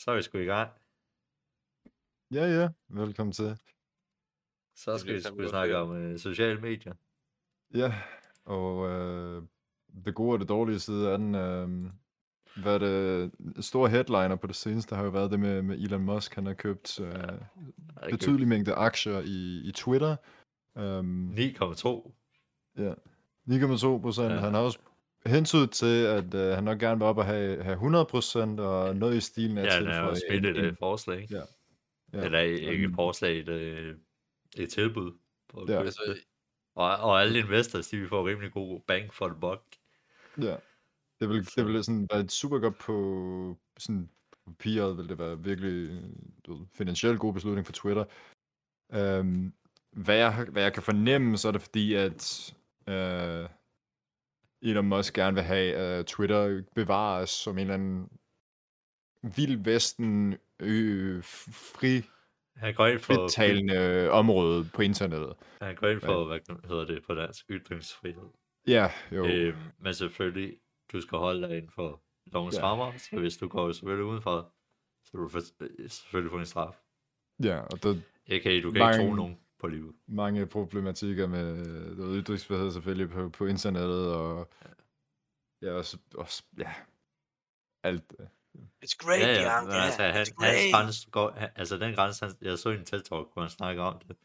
Så er vi sgu i gang. Ja, ja. Velkommen til. Så skal vi sgu snakke om øh, sociale medier. Ja, og øh, det gode og det dårlige side af den, øh, hvad det store headliner på det seneste har jo været det med, med Elon Musk, han har købt øh, det ikke betydelig mængde aktier i, i Twitter. Um, 9,2. ja, 9,2 procent. Ja. Han har også hentydet til, at øh, han nok gerne vil op og have, have 100 procent, og noget i stilen af Ja, han har jo tilføje smidt en- et øh, en- forslag. Ja. Ja. Eller ikke et forslag, et, øh, et tilbud. På Ja. Og, og alle investors, de vil få rimelig god bang for the buck. Ja. Det vil, det vil sådan være et super godt på sådan papiret, vil det være virkelig øh, du ved, finansielt god beslutning for Twitter. Um, hvad, jeg, hvad jeg kan fornemme, så er det fordi, at uh, Elon Musk gerne vil have, at Twitter bevares som en eller anden vild vesten øh, fri, Han går ind for, frittalende område på internettet. han går ind for hvad hedder det på dansk, ytringsfrihed. Ja, jo. Øh, men selvfølgelig, du skal holde dig inden for lovens Ja. rammer, så hvis du går selvfølgelig udenfor, så vil du selvfølgelig få en straf. Ja, og der, A.k.a. du kan ikke tro Mange- nogen på livet. mange problematikker med du ved, ytringsfrihed selvfølgelig på, på internettet, og ja, også, også ja, alt det. It's great, Ja, ja, Bianca. altså, han, It's hans great. grænse går, han, altså den grænse, han, jeg så i en TED-talk, hvor han snakker om det,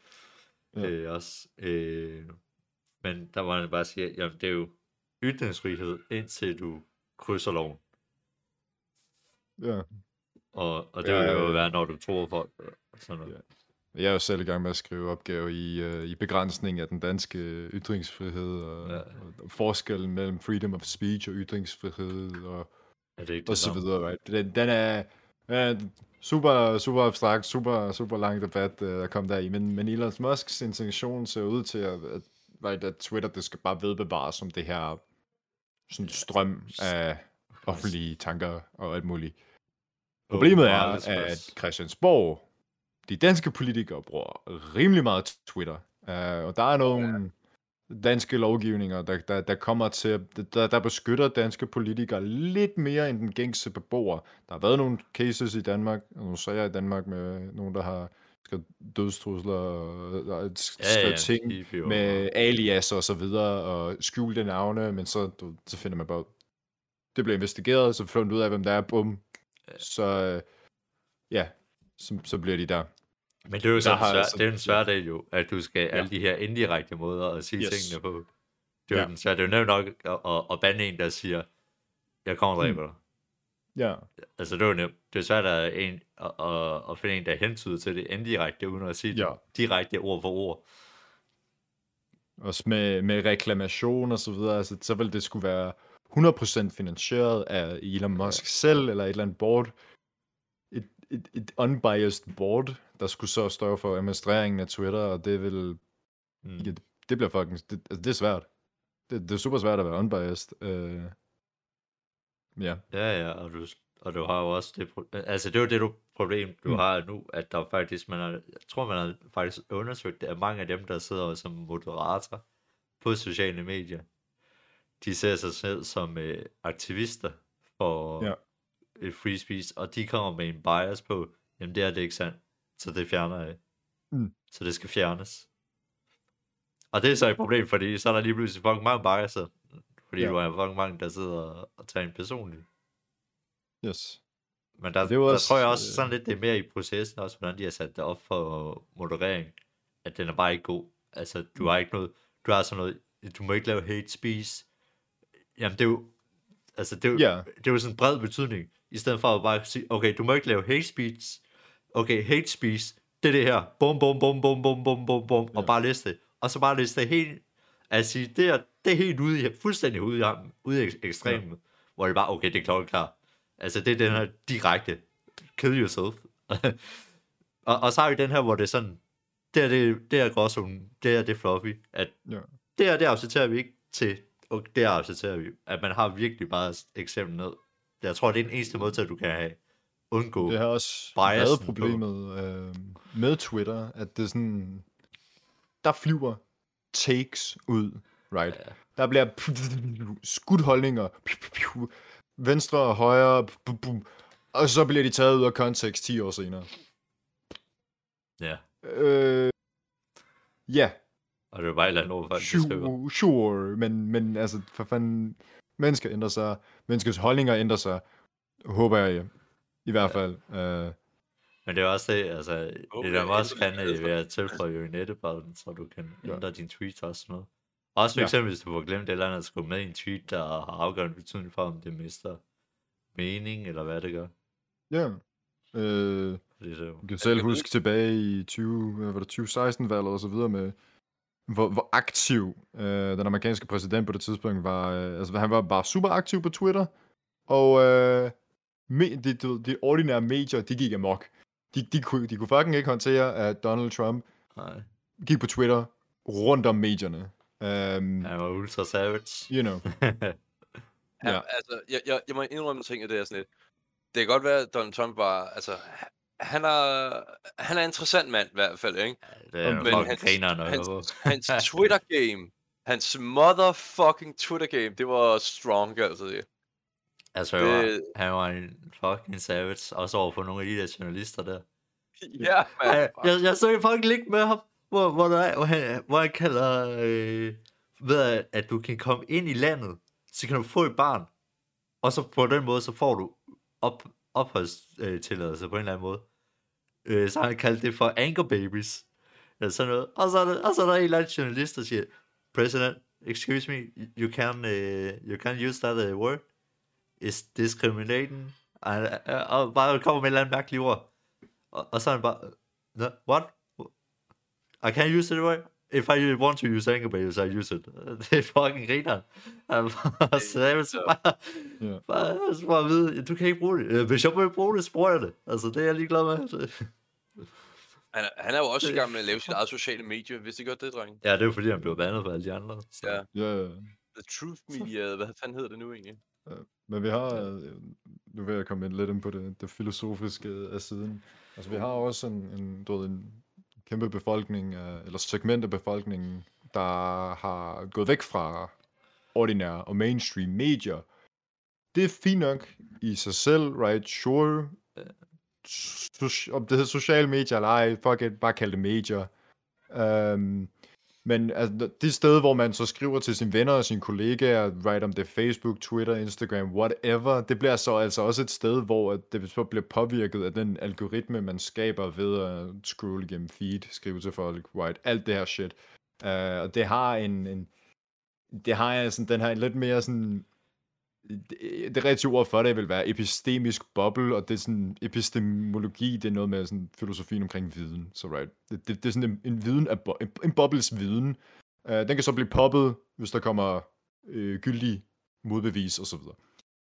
Ja. ja. øh, også, øh, men der var han bare sige, jamen det er jo ytringsfrihed, indtil du krydser loven, Ja. og, og det Ja, vil ja, jo ja. være, når du tror folk, og sådan noget. Jeg er jo selv i gang med at skrive opgave i, uh, i begrænsning af den danske ytringsfrihed, og, Ja. og, forskellen mellem freedom of speech og ytringsfrihed, og, Er det ikke og det så videre. Right? Den, den er ja, super, super abstrakt, super, super lang debat, uh, der kom der i, men, men Elon Musks intention ser ud til, at, at, right, at Twitter, det skal bare vedbevares som det her sådan strøm af offentlige tanker og alt muligt. Problemet er, at Christiansborg, de danske politikere, bruger rimelig meget Twitter. Uh, og der er nogle danske lovgivninger, der, der, der kommer til, der, der beskytter danske politikere lidt mere end den gængse beboer. Der har været nogle cases i Danmark, og nogle sager i Danmark med nogen, der har skrevet dødstrusler og, skrevet ting de bliver jo- med alias og så videre, og skjulte navne, men så, du, så finder man bare, det bliver investigeret, så finder man ud af, hvem der er, bum, så, øh, ja, så, så bliver de der. Men det er jo sådan, har svær, det er jo en svær del jo, at du skal Ja. alle de her indirekte måder at sige Yes. tingene på. Det er jo Ja. den svære. Det er jo nemt nok at, at, at bande en, der siger, jeg kommer og dræber dig. Ja, Altså, det er jo nemt. Det er svært at, en, at, at, at finde en, der hentyder til det indirekte, uden at sige Ja. direkte ord for ord. også med, med reklamation og så videre, altså, så vil det skulle være 100% finansieret af Elon Musk ja. selv, eller et eller andet board, et, et, et unbiased board, der skulle så stå for administreringen af Twitter, og det vil, Mm. ja, det, bliver fucking, det, altså, det er svært. Det, det er super svært at være unbiased. Øh, ja, Ja, ja, og du, og du har jo også det, altså det er jo det du, problem, du Mm. har nu, at der faktisk, man har, jeg tror man har faktisk undersøgt det, at mange af dem, der sidder som moderator på sociale medier, de ser sig selv som øh, aktivister for Ja. ja. free speech, og de kommer med en bias på, jamen det er det ikke sandt, så det fjerner jeg. Mm. Så det skal fjernes. Og det er så et problem, fordi så er der lige pludselig fucking mange biaser, fordi Ja. du har fucking mange, der sidder og, tager en personligt. yes. Men der, Det er der også, tror jeg også øh, sådan lidt, det er mere i processen også, hvordan de har sat det op for moderering, at den er bare ikke god. Altså, du har ikke noget, du har sådan noget, du må ikke lave hate speech. Jamen, det er jo, altså, det er jo, Ja. det er jo sådan en bred betydning, i stedet for at bare sige, okay, du må ikke lave hate speech. Okay, hate speech, det er det her. Bum, bum, bum, bum, bum, bum, bum, bum, Ja. og bare læse det. Og så bare læse det helt, altså, det er, det er helt ude i, fuldstændig ude i, ude i ek- ekstremen, ja. hvor det bare, okay, det er klokkeklart. Altså, det er den her direkte, kill yourself. og, og så har vi den her, hvor det er sådan, det er det, det er gråzonen, det er det fluffy, at Ja. det her, det accepterer vi ikke til, og det accepterer vi. At man har virkelig bare eksempel ned. Jeg tror, det er den eneste at du kan have undgå. Det har også været problemet øh, med Twitter, at det er sådan, der flyver takes ud, right? Ja. Der bliver skudt holdninger, venstre og højre. Og så bliver de taget ud af kontekst 10 år senere. Ja. Øh, ja, Og det er bare et eller andet ord, folk sure, sure, men, men altså, for fanden, mennesker ændrer sig, menneskers holdninger ændrer sig, håber jeg i hvert fald. Øh, Men det er også det, altså, Håber Elon Musk øh, ved at tilføje nettebatten, så du kan Ja. ændre dine tweets og sådan noget. Også for Ja. eksempel, hvis du får glemt et eller andet at skrive med i en tweet, der har afgørende betydning for, om det mister mening, eller hvad det gør. ja. Øh, Det er så, Jeg kan selv huske tilbage i 20, hvad var det, 2016-valget og så videre med, hvor, hvor aktiv øh, den amerikanske præsident på det tidspunkt var. Øh, altså, han var bare super aktiv på Twitter, og øh, me, de, de, de ordinære medier, de gik amok. De, de, kunne, de kunne fucking ikke håndtere, at Donald Trump nej, gik på Twitter rundt om medierne. Um, han var ultra savage. you know. Ja. Ja. Altså, jeg, jeg, jeg må indrømme ting, at det er sådan lidt. Det kan godt være, at Donald Trump var, altså, han er, han er en interessant mand i hvert fald, ikke? det er Men hans- høre på. Hans, hans Twitter-game, hans motherfucking Twitter-game, det var strong, altså det. Altså, det... det han var en fucking savage, også over for nogle af de der journalister der. ja, man. Jeg, jeg, jeg så en fucking link med ham, hvor, hvor, der er, hvor, han, hvor han kalder, øh, ved at, at du kan komme ind i landet, så kan du få et barn, og så på den måde, så får du op, opholdstilladelse på en eller anden måde. Øh, så har han kaldt det for anger babies, eller sådan noget. Og så er der, og så er der en eller anden journalist, der siger, President, excuse me, you can, uh, you can use that uh, word. Is discriminating. Og, og, og bare kommer med et eller andet mærkeligt ord. Og, og så er han bare, no, what? I can't use it word? If I want to use anger babies, I use it. Det er fucking griner. Han bare sagde så bare, Ja. bare, så bare at vide, du kan ikke bruge det. Øh, Hvis jeg må bruge det, så bruger jeg det. Altså, det er jeg ligeglad med. Han, er- han er jo også i gang med at lave sit eget sociale medie, hvis det gør det, dreng. Ja, det er jo fordi, han blev bandet for alle de andre. Så. Ja. Ja, ja. The Truth Media, hvad fanden hedder det nu egentlig? Men vi har, øh, nu vil jeg komme ind lidt ind på det, det filosofiske af siden. Altså vi har også en, en, du ved, en kæmpe befolkning, eller segment af befolkningen, der har gået væk fra ordinære og mainstream medier. Det er fint nok i sig selv, right? Sure. So- om det hedder sociale medier eller ej, fuck it, bare kald det medier. Um, men altså, det sted, hvor man så skriver til sine venner og sine kollegaer, right, om det Facebook, Twitter, Instagram, whatever, det bliver så altså også et sted, hvor at det så bliver påvirket af den algoritme, man skaber ved at scrolle igennem feed, skrive til folk, write, alt det her shit. Uh, og det har en, en det har jeg sådan, den her lidt mere sådan, det, det rigtige ord for det vil være epistemisk boble, og det er sådan, epistemologi, det er noget med sådan filosofien omkring viden, så right, det, det, det er sådan en, en viden af, en, en bobles viden, uh, den kan så blive poppet, hvis der kommer øh, gyldig modbevis og så videre.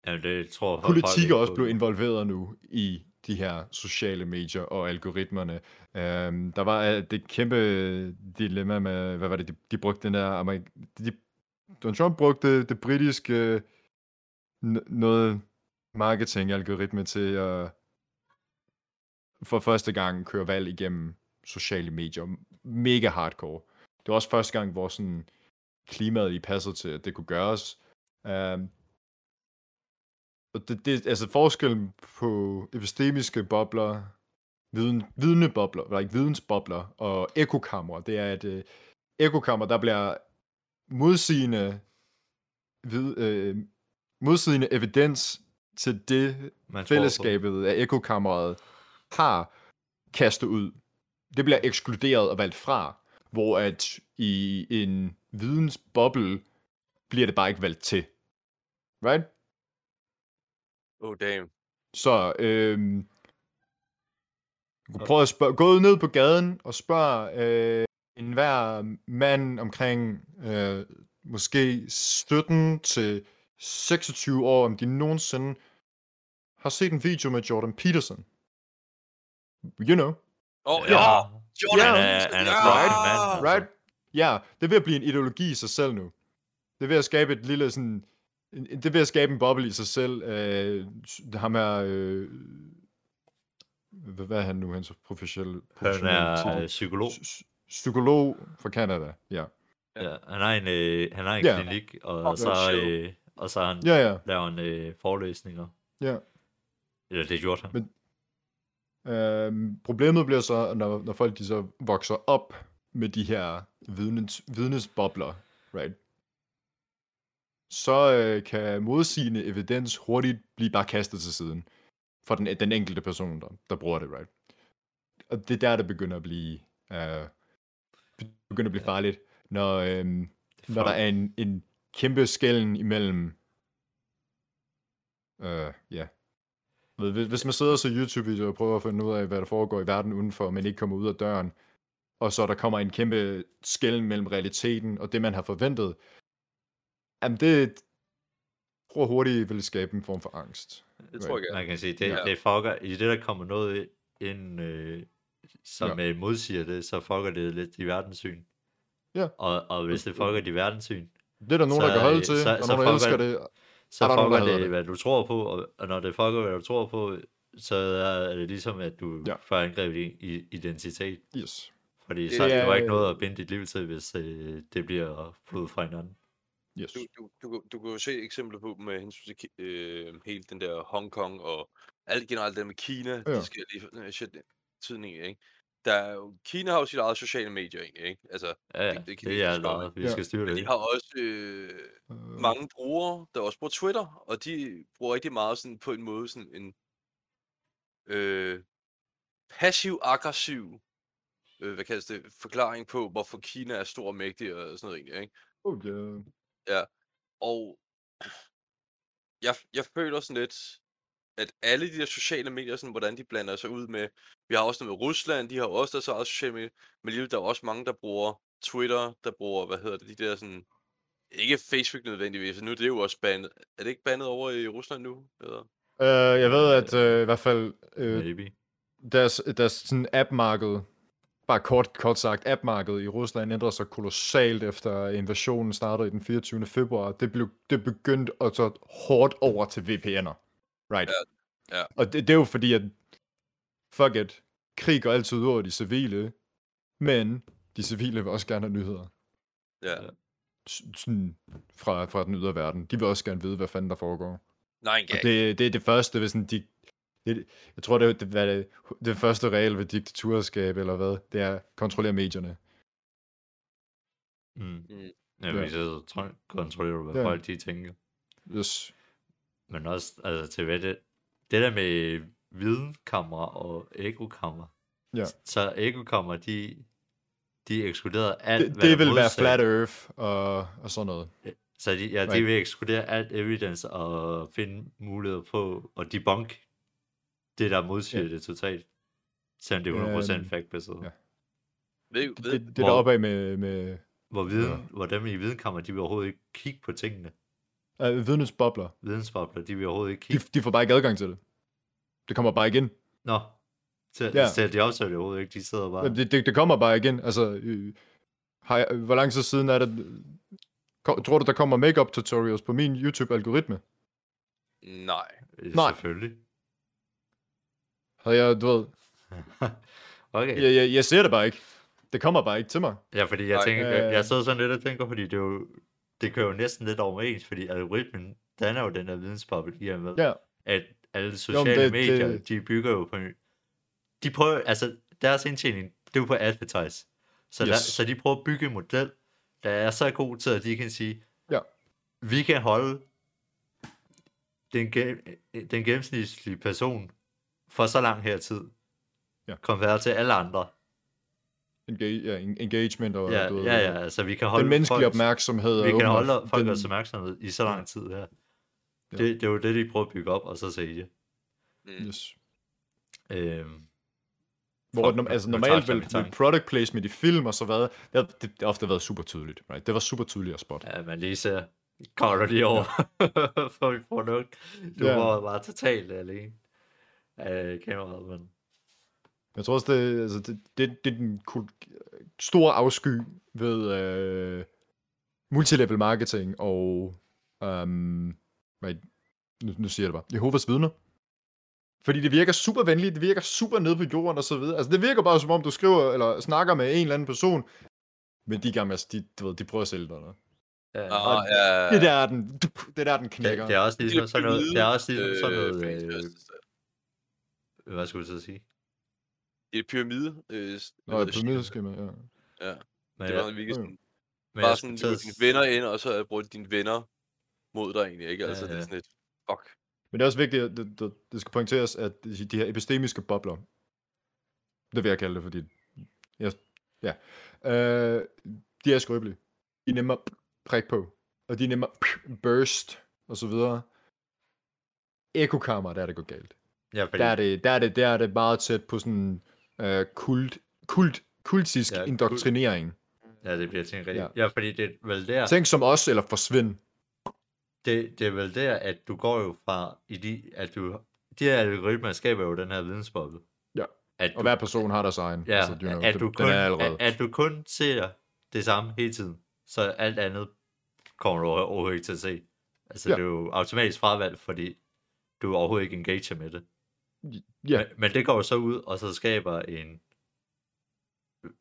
Jamen, det tror jeg, Politik er også blevet involveret nu i de her sociale medier og algoritmerne. Um, der var øh, det kæmpe dilemma med, hvad var det, de, de brugte den der, Amerik- de, Donald Trump brugte det britiske n- noget marketing-algoritme til at for første gang køre valg igennem sociale medier. Mega hardcore. Det var også første gang, hvor sådan klimaet i passer til, at det kunne gøres. Um, og det, det, altså forskellen på epistemiske bobler, viden, vidnebobler, eller ikke vidensbobler, og ekokammer, det er, at øh, ekokammer, der bliver modsigende, vid, øh, modsigende evidens til det, Man fællesskabet af ekokammeret har kastet ud. Det bliver ekskluderet og valgt fra, hvor at i en vidensboble bliver det bare ikke valgt til. Right? Oh, damn. Så øhm, du kan prøve at spørge, gå ned på gaden og spørg øh, en hver mand omkring øh, måske 17 til 26 år, om de nogensinde har set en video med Jordan Peterson. You know, oh, Ja. ja! Jordan! Er- han er ja! fucking mand, altså. right? Ja, det er ved at blive en ideologi i sig selv nu. Det er ved at skabe et lille sådan... Det er ved at skabe en boble i sig selv. Øh, ham her... Øh, hvad, er han nu, hans professionelle, Han er øh, psykolog. Psy- psykolog fra Canada, ja. Ja, han har en, øh, han har en Ja. klinik, og, Oh, så, øh, og så han Ja, ja, laver han øh, forelæsninger. ja. Eller det gjorde han. Men- Øhm, problemet bliver så, når, når folk de så vokser op med de her vidnes, vidnesbobler, right? Så øh, kan modsigende evidens hurtigt blive bare kastet til siden for den, den enkelte person, der, der bruger det, right? Og det er der, det begynder at blive, øh, begynder at blive farligt, når, øhm, når der er en, en kæmpe skælden imellem, øh, ja, ved, hvis- hvis man sidder og ser YouTube-videoer og prøver at finde ud af, hvad der foregår i verden udenfor, men ikke kommer ud af døren, og så der kommer en kæmpe skæld mellem realiteten og det, man har forventet, jamen det tror hurtigt vil skabe en form for angst. Det tror jeg. Man kan sige, det, Ja. det fucker, i det der kommer noget ind, øh, som ja. modsiger det, så fucker det lidt i verdenssyn. Ja. Og, og hvis det fucker dit verdenssyn, Det er der nogen, Så, der kan holde øh, til, så- og så nogen, der elsker det- det. så Er der nogen, der det, det? hvad du tror på, og, og når det fucker, hvad du tror på, så er det ligesom, at du Ja. får angrebet din identitet. Yes. Fordi Det så er du er- ikke noget at binde dit liv til, hvis øh, det bliver flået fra hinanden. Yes. Du, du, du, kan- du kan jo se eksempler på med hensyn til øh, hele den der Hongkong og alt generelt det med Kina, ja. Det sker lige for øh, shit, tidning, ikke? Der er Kina har jo sit eget sociale medier, egentlig, ikke? Altså, Ja, ja, Det- det det, kan det vi er forstå, noget, vi Ja. skal styre men det. de har også øh, Øh, mange brugere, der også bruger Twitter, og de bruger rigtig meget sådan på en måde sådan en øh, passiv-aggressiv øh, hvad kaldes det, forklaring på, hvorfor Kina er stor og mægtig og sådan noget egentlig, ikke? Okay. Og jeg, jeg føler sådan lidt, at alle de der sociale medier, sådan, hvordan de blander sig ud med, vi har også noget med Rusland, de har også deres eget sociale medier, men alligevel der er også mange, der bruger Twitter, der bruger, hvad hedder det, de der sådan, ikke Facebook nødvendigvis, nu er det jo også bandet, er det ikke bandet over i Rusland nu? Eller? Øh, jeg ved, at øh, i hvert fald øh, Maybe. deres, deres sådan app-marked, bare kort, kort sagt, app-markedet i Rusland ændrede sig kolossalt efter invasionen startede i den 24. februar. Det, blev, det begyndte at tage hårdt over til VPN'er. Right? Ja, ja. Og det, det er jo fordi, at fuck it, krig går altid ud over de civile, men de civile vil også gerne have nyheder. Ja. S- Sådan fra, fra den ydre verden. De vil også gerne vide, hvad fanden der foregår. Nej, Og ja. det, det er det første ved sådan de, det, jeg tror, det er det, hvad det, det første regel ved diktaturskab, eller hvad, det er at kontrollere medierne. Mm. Mm. Ja, Ja. vi så tr- kontrollerer, hvad Ja. folk de tænker. Yes. Men også, altså til hvad det, det der med videnkammer og ekokammer. Ja. Så ekokammer, de, de ekskluderede alt, Det, hvad det vil være flat earth og, og sådan noget. Så de, ja, de Right. vil ekskludere alt evidence og finde muligheder på at debunk det, der modsiger Ja. det totalt. Selvom det er 100% Øhm, fact-baseret. ja. Ved, Det, ved, det, det Hvor- der oppe af med, med Hvor, viden, Ja. hvor dem i videnkammer, de vil overhovedet ikke kigge på tingene. Uh, vidnesbobler. Vidensbobler, de vil overhovedet ikke De, kigge. de får bare ikke adgang til det. Det kommer bare igen. Nå, så, Ja. så de opsøger det overhovedet ikke, de sidder bare... Det, det, det kommer bare igen. Altså, øh, har jeg, hvor lang tid siden er det? Kom, tror du, der kommer makeup tutorials på min YouTube-algoritme? nej. Øh, Nej. Selvfølgelig. Har jeg, du ved, okay. jeg, jeg, jeg ser det bare ikke. Det kommer bare ikke til mig. Ja, fordi jeg Nej, tænker, øh. jeg sidder sådan lidt og tænker, fordi det er jo, det kører jo næsten lidt overens, fordi algoritmen danner jo den her vidensboble i og med, Ja. at alle sociale det- det, medier, det- de bygger jo på, de prøver, altså deres indtjening, det er jo på advertise. Så, yes. der, så de prøver at bygge en model, der er så god til, at de kan sige, Ja. vi kan holde den, den gennemsnitlige person for så lang her tid, Ja. komperet til alle andre. Engage, ja, en- engagement og Ja, du ved, ja, ja, altså vi kan holde den menneskelige folk- opmærksomhed. vi kan holde folk den, opmærksomhed i så lang tid her. Ja. Det, det er jo det, de prøver at bygge op, og så sælge. Mm. Yes. Øhm, Hvor no, altså normalt vil, vil product placement i film og så hvad, det, har- det, det har ofte været super tydeligt. Right? Det var super tydeligt at spotte. ja, man lige ser, kommer du lige over for et produkt. Du ja. var bare totalt alene af kameraet, men Jeg tror også, det, altså, det, det, det er den store afsky ved øh, multilevel marketing og um, right, nu, nu siger jeg det bare, Jehovas vidner. Fordi det virker super venligt, det virker super nede på jorden og så videre. Altså det virker bare som om, du skriver eller snakker med en eller anden person, men de gamle, de, du ved, de prøver at sælge dig noget. ja, Ah, ja. Det der er den, det er der, den det, knækker. det, er også ligesom Det sådan noget, det er også ligesom sådan noget, øh, øh, fans- Hvad skulle du så sige? Det er et pyramide. Øh, Nå, det, pyramideskema, ja. Ja, Men, det var virkelig jo. sådan, men bare sådan, til dine venner ind, og så brugt dine venner mod dig egentlig, ikke? Altså, Ja, det er ja. sådan et, fuck. Men det er også vigtigt, at det, det, det skal pointeres, at de her epistemiske bobler, det vil jeg kalde det, fordi, jeg, ja, øh, de er skrøbelige. De er nemmere at prikke på, og de er nemmere at burst, og så videre. Ekokammer, der er det gået galt. ja, fordi, Der er det, der er det, der er det meget tæt på sådan øh, kult, kult, kultisk Ja, ja, kult- indoktrinering. ja, det bliver til en rigtig... Ja. Ja. fordi det er vel der... Tænk som os, eller forsvind. det, det er vel der, at du går jo fra, i de, at du, de her algoritmer skaber jo den her vidensboble. Ja. At Og du, hver person har deres egen. ja, altså, you know, at, du den kun, er allerede. at, at du kun ser det samme hele tiden, så alt andet kommer du overhovedet ikke til at se. Altså, ja. det er jo automatisk fravalg, fordi du overhovedet ikke engager med det. Ja, Men, men det går jo så ud, og så skaber en,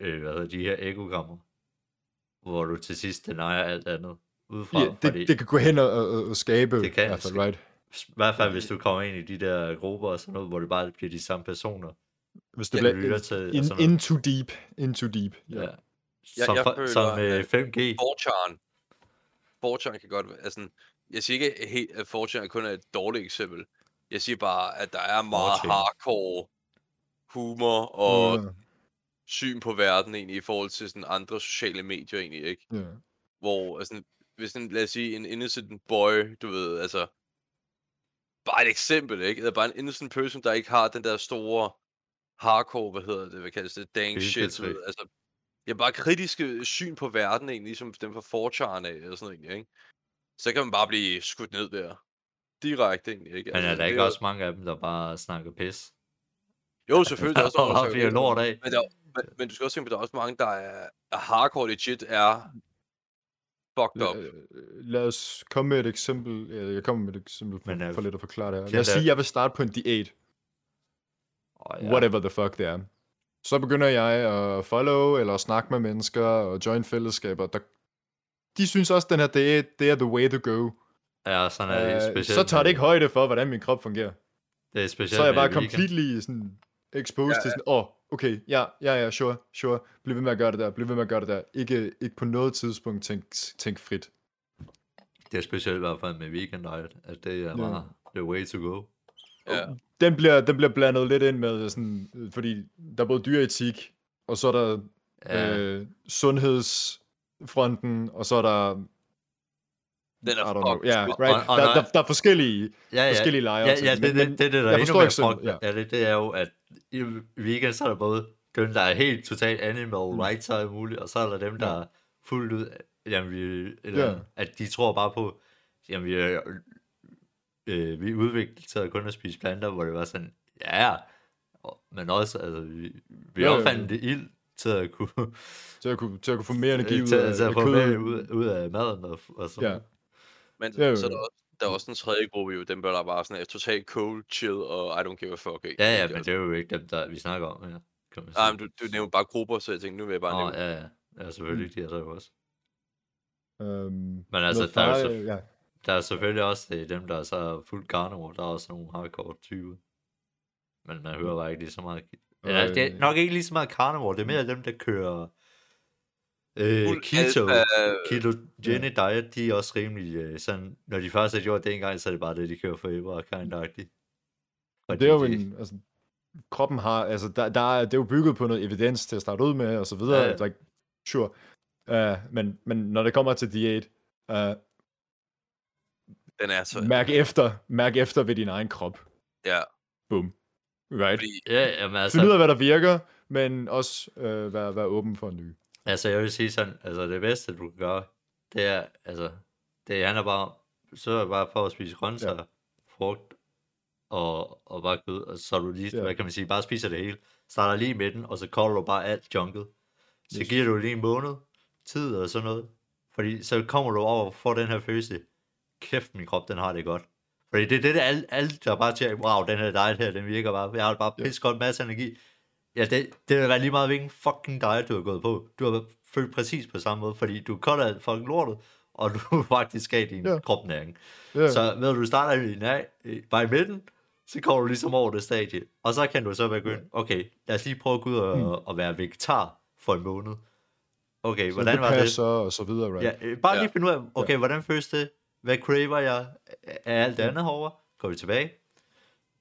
øh, hvad hedder de her ekogrammer, hvor du til sidst denier alt andet udefra. ja det, fordi, det kan gå hen og, og, og skabe, Det kan i hvert fald, right? I hvert fald, hvis du kommer ind i de der grupper og sådan noget, hvor det bare bliver de samme personer, Hvis det bliver lytter til in, noget. into deep, into deep. Ja. Ja. Som, jeg for, føler, som øh, at 5G. 4chan. 4chan kan godt være, altså, jeg siger ikke helt, at 4chan kun er et dårligt eksempel. Jeg siger bare, at der er meget 4chan. hardcore humor og Ja, syn på verden egentlig i forhold til sådan andre sociale medier egentlig, ikke? ja. Hvor, altså, hvis en, lad os sige, en innocent boy, du ved, altså, bare et eksempel, ikke? Eller bare en innocent person, der ikke har den der store hardcore, hvad hedder det, hvad kaldes det, dang shit, ved, altså, ja, bare kritiske syn på verden egentlig, ligesom dem fra 4chan af, eller sådan noget egentlig, ikke? Så kan man bare blive skudt ned der. Direkte egentlig, ikke? Men er der ikke også mange af dem, der bare snakker pis? Jo, selvfølgelig. Der er også nogen, der bliver lort af. Men, der, men, men du skal også tænke på, at der er også mange, der er, er hardcore legit, er fucked up. Lad, lad os komme med et eksempel. Ja, Jeg kommer med et eksempel for, Men, øh, for lidt at forklare det her. Lad os sige, at jeg vil starte på en diæt. Oh, Ja. Whatever the fuck det er. Så begynder jeg at follow eller snakke med mennesker og join fællesskaber. Der, de synes også, at den her diæt, det er the way to go. Ja, sådan er det Uh, specielt. så tager det ikke højde for, hvordan min krop fungerer. Det er specielt Så er jeg bare completely sådan exposed Ja, til sådan, åh, oh, okay, ja, ja, ja, sure, sure, bliv ved med at gøre det der, bliv ved med at gøre det der. Ikke, ikke på noget tidspunkt tænk, tænk frit. Det er specielt i hvert fald med vegan diet, at det er Ja. bare the way to go. Ja. Den bliver, den bliver blandet lidt ind med sådan, øh, fordi der er både dyreetik, og så er der Ja, øh, sundhedsfronten, og så er der, Den I er don't know, ja, smidt. right, Og- og der, der, der er forskellige, ja, ja. forskellige lejre. Ja, ja, det, det, men- det, det, det, der er endnu mere fucked ja. ja. det, det er jo, at i vegan, så er der både dem, der er helt totalt animal Mm. rights og muligt, og så er der dem, der Ja. er fuldt ud, jamen, vi, eller, Ja. at de tror bare på, jamen, vi øh, vi udviklet til at kun at spise planter, hvor det var sådan, ja, men også, altså, vi, vi Ja, ja, opfandt det ild til at kunne, til at kunne, til at kunne få mere energi ud til, af, til at få kød. mere ud, ud af maden og, og sådan Ja. Men Ja, så er der, også, der er også en tredje gruppe jo, dem der er bare sådan er totalt cold, chill og I don't give a fuck. Ikke? Ja, ja, men det er jo ikke dem, der vi snakker om her, sige. men du, du nævner bare grupper, så jeg tænkte, nu vil jeg bare Nå, nævne. ja, ja. Ja, selvfølgelig, de er der jo også. Øhm, Men altså, noget der er jo ja. Der er selvfølgelig også øh, dem, der er så fuldt carnivore. Der er også nogle hardcore typer. Men man hører bare ikke lige så meget. Eller, det er Øh. nok ikke lige så meget carnivore. Det er mere dem, der kører øh, keto. alfa- Ketogenic diet, de er også rimelig øh, sådan, når de først har gjort det engang, så er det bare det, de kører for ever, kind agtigt. Og det er jo en, altså, kroppen har, altså, der, der er, det er jo bygget på noget evidens til at starte ud med, og så videre, Ja, ja. like, sure. Uh, men, men når det kommer til diæt, uh, Den er så... mærk efter, mærk efter ved din egen krop. Ja, Boom. Right? fordi Ja, jamen altså, Find ud af, hvad der virker, men også uh, være, være åben for nye. Altså, jeg vil sige sådan, altså det bedste, du kan gøre, det er, altså, det handler bare, så er det bare for at spise grøntsager, ja. frugt, og, og bare kød, og så du lige, Ja. hvad kan man sige, bare spiser det hele, starter lige i midten, og så kolder du bare alt junket. Så giver du lige en måned tid eller sådan noget, fordi så kommer du over får den her følelse, kæft, min krop, den har det godt. Fordi det er det, der alle, alle der bare siger, wow, den her diet her, den virker bare, jeg har bare pisse godt masse energi. Ja, det, det vil være lige meget, hvilken fucking diet du har gået på. Du har følt præcis på samme måde, fordi du cutter alt fucking lortet, og du faktisk skal din Ja. ja. kropnæring. Ja. Så ved du, starter i, nej, bare i midten, så kommer du ligesom over det stadie. Og så kan du så begynde, okay, lad os lige prøve at gå ud og, Mm. og være vegetar for en måned. Okay, Så hvordan det var det? passer, og så videre, right? Ja, øh, bare lige Ja. finde ud af, okay, hvordan føles det? Hvad craver jeg af alt det andet herovre? Går vi tilbage.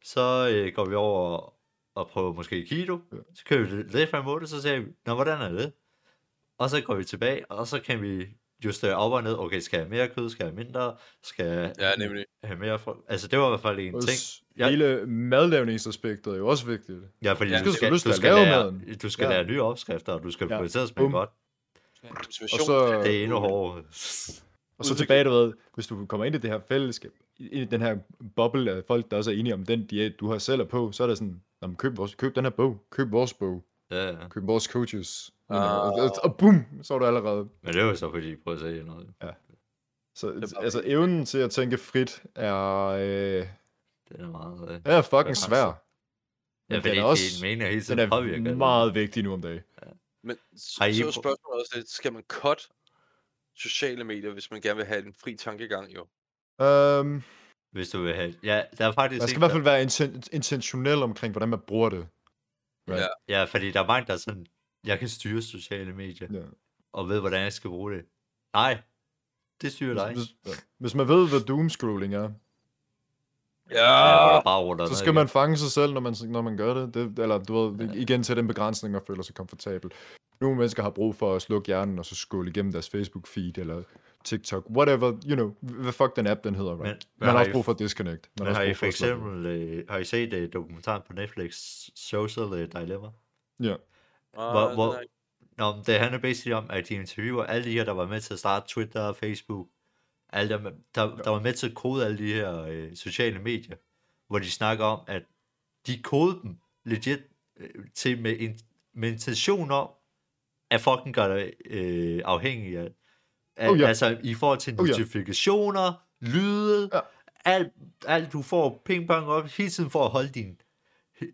Så øh, går vi over og, prøver måske keto. Ja. Så kører vi det lidt for en måned, så ser vi, nå, hvordan er det? Og så går vi tilbage, og så kan vi justere op og ned. Okay, skal jeg have mere kød? Skal jeg have mindre? Skal jeg Ja, nemlig. have mere? For... Altså, det var i hvert fald en Også ting. Ja. Hele madlavningsaspektet er jo også vigtigt. Ja, fordi Ja, du du skal, skal du lyst til skal, at lave lære, maden. du skal Ja. lære nye opskrifter, og du skal Ja. prioritere at spille Bum. godt. Og så- Det er endnu hårdere. Og så tilbage, du ved, hvis du kommer ind i det her fællesskab, ind i den her boble af folk, der også er enige om den diæt, du har selv er på, så er det sådan, "Nå, men køb, vores, køb den her bog, køb vores bog, Ja, ja. køb vores coaches, Ah. og, og, og bum, så er du allerede. Men det var jo så, fordi I prøvede at sige noget. Så er bare altså, evnen til at tænke frit er, øh, Det er meget... Øh... er fucking svær. Ja, Men fordi den er også, din mening hele den tiden påvirker er det. meget vigtig nu om dagen. Men så, Har I så er spørgsmålet også lidt, skal man cut sociale medier, hvis man gerne vil have en fri tankegang, jo? Um, Hvis du vil have... Ja, der er faktisk... man skal i hvert fald være inten- intentionel omkring, hvordan man bruger det. Right. Ja. Ja, fordi der er mange, der er sådan... Jeg kan styre sociale medier, Ja. og ved, hvordan jeg skal bruge det. Nej, det styrer dig. Hvis, hvis, ja. hvis man ved, hvad doomscrolling er, Ja! bare så skal man fange sig selv, når man, når man gør det. det eller du ved, igen til den begrænsning og føler sig komfortabel. Nogle mennesker har brug for at slukke hjernen, og så scrolle igennem deres Facebook-feed, eller TikTok, whatever, you know, hvad fuck den app, den hedder, right? Men, man har har også I- brug for at disconnect. Man Men har også I for eksempel... Øh, har I set uh, dokumentaren på Netflix, Social øh, Dilemma? Ja. Hvor, Ah, hvor, nej. Nå, det handler basically om, at de interviewer alle de her, der var med til at starte Twitter og Facebook, alle dem, der, der var med til at kode alle de her øh, sociale medier, hvor de snakker om, at de kodede dem legit øh, til med, en, med intention om, at fucking gør dig øh, afhængig af, af Oh, ja. altså i forhold til Oh, ja. notifikationer, lyde, Ja. alt, alt du får ping pong op, hele tiden for at holde din,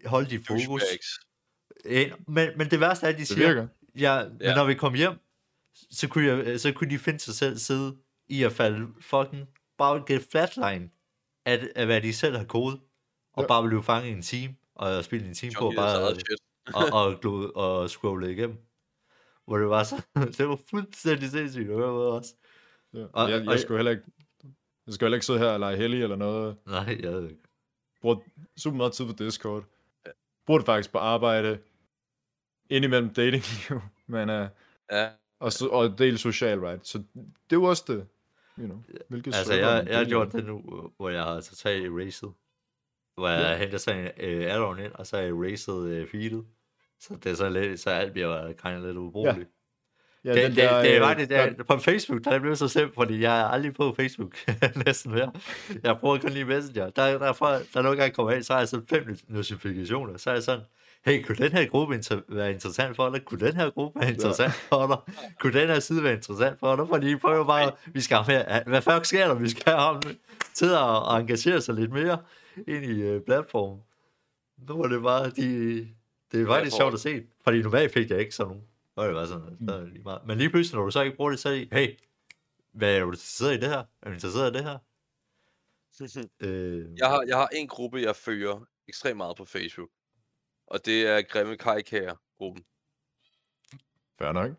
holde dit fokus. Men, men det værste er, at de Det siger, virker. Ja, men Ja. når vi kom hjem, så kunne, jeg, så kunne de finde sig selv sidde i at falde fucking bare get flatline af, af hvad de selv har kodet, og Ja. bare blive fanget i en time, og spille en time på, Junkie deres bare shit. og, og, glo, og scrolle igennem. Hvor det var så, det var fuldstændig sindssygt at høre med os. Ja. Og- jeg, og- jeg skulle heller ikke, jeg skulle heller ikke sidde her og lege heldig eller noget. Nej, jeg ved ikke. bruger super meget tid på Discord. Bruger det faktisk på arbejde. Indimellem dating, men uh, Ja. og, så, og del social, right? Så det er jo også det. You know, hvilket Altså, jeg, man jeg har gjort det nu, hvor jeg har totalt erased. Hvor jeg Ja. henter sådan en uh, add-on ind, og så har jeg erased uh, feedet. Så det er så lidt, så alt bliver kind of lidt ubrugeligt. Ja, det, den det, der, det er øh, faktisk, det er, på Facebook, der er det blevet så slemt, fordi jeg er aldrig på Facebook næsten mere. Jeg bruger kun lige Messenger. Der, der, er for, der nogle gange kommer ind, så har jeg sådan fem notifikationer. Så er jeg sådan, hey, kunne den her gruppe inter- være interessant for dig? Kunne den her gruppe være interessant for dig? Kunne den her side være interessant for dig? Fordi I prøver bare, vi skal have mere, hvad fuck sker der? Vi skal have ham til at, at engagere sig lidt mere ind i uh, platformen. Nu var det bare, de, det er faktisk får- sjovt at se, fordi normalt fik jeg ikke sådan nogen. Og det var sådan, så er det lige meget. Men lige pludselig, når du så ikke bruger det, så er det, hey, hvad er du interesseret i det her? Er du interesseret i det her? Øh, Jeg har, jeg har en gruppe, jeg følger ekstremt meget på Facebook. Og det er Grimme Kajkager-gruppen. Fair nok.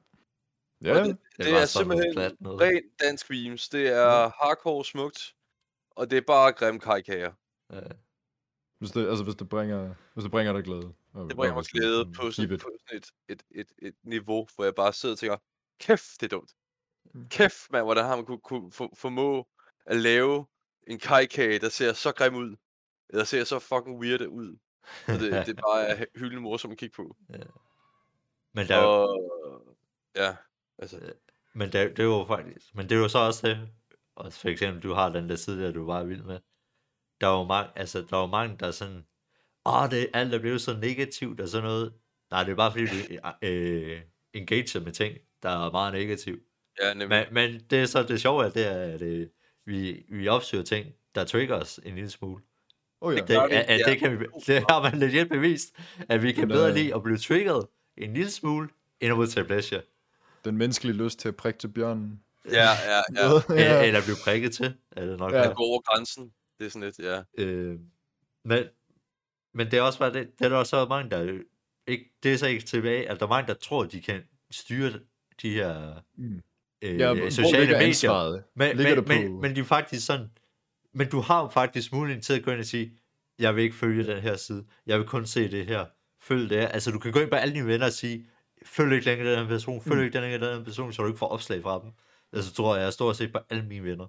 Ja, det, det, det var er simpelthen plat noget. Ren dansk memes. Det er hardcore smukt. Og det er bare Grimme Kajkager. Ja. hvis det, altså, hvis det bringer, hvis det bringer dig glæde. Og- Det bringer mig glæde på sådan, på sådan et, et, et, et niveau, hvor jeg bare sidder og tænker, kæft, det er dumt. Mm. Kæft, mand, hvordan har man kunne, kunne for, formå at lave en kajkage, der ser så grim ud. Eller ser så fucking weird ud. Og det, det bare er hyldende morsomt at kigge på. Men der, er jo- Og ja, altså, men der, det er jo faktisk, men det er jo så også det, og for eksempel, du har den der side der, du er bare vild med. Der er jo mange, altså, der er jo mange, der er sådan, åh, det, alt er blevet så negativt og sådan noget. Nej, det er bare fordi, du øh, engager med ting, der er meget negativt. ja, nemlig. Men, men det er så det sjove, at det er, at øh, vi, vi opsøger ting, der trigger os en lille smule. Oh, ja. Det, vi, at, at ja. det, kan vi, det har man legit bevist, at vi kan bedre øh, lide at blive triggeret en lille smule, end at modtage pleasure. Den menneskelige lyst til at prikke til bjørnen. Ja, ja, ja. Eller, eller blive prikket til, er det nok. Ja. Ja. Det går over grænsen. Det er sådan lidt, ja. Øh, men, Men det er også bare det, det er der også mange, der ikke, det er så ikke tilbage, at der er mange, der tror, de kan styre de her Mm. øh, Ja, hvor sociale medier. ansvaret? Men, Ligger men, men, men de er faktisk sådan, men du har jo faktisk muligheden til at gå ind og sige, jeg vil ikke følge den her side, jeg vil kun se det her, følg det her. Altså du kan gå ind på alle dine venner og sige, følg ikke længere den her person, følg Mm. ikke her den her person, så du ikke får opslag fra dem. Altså tror jeg, jeg står og set på alle mine venner.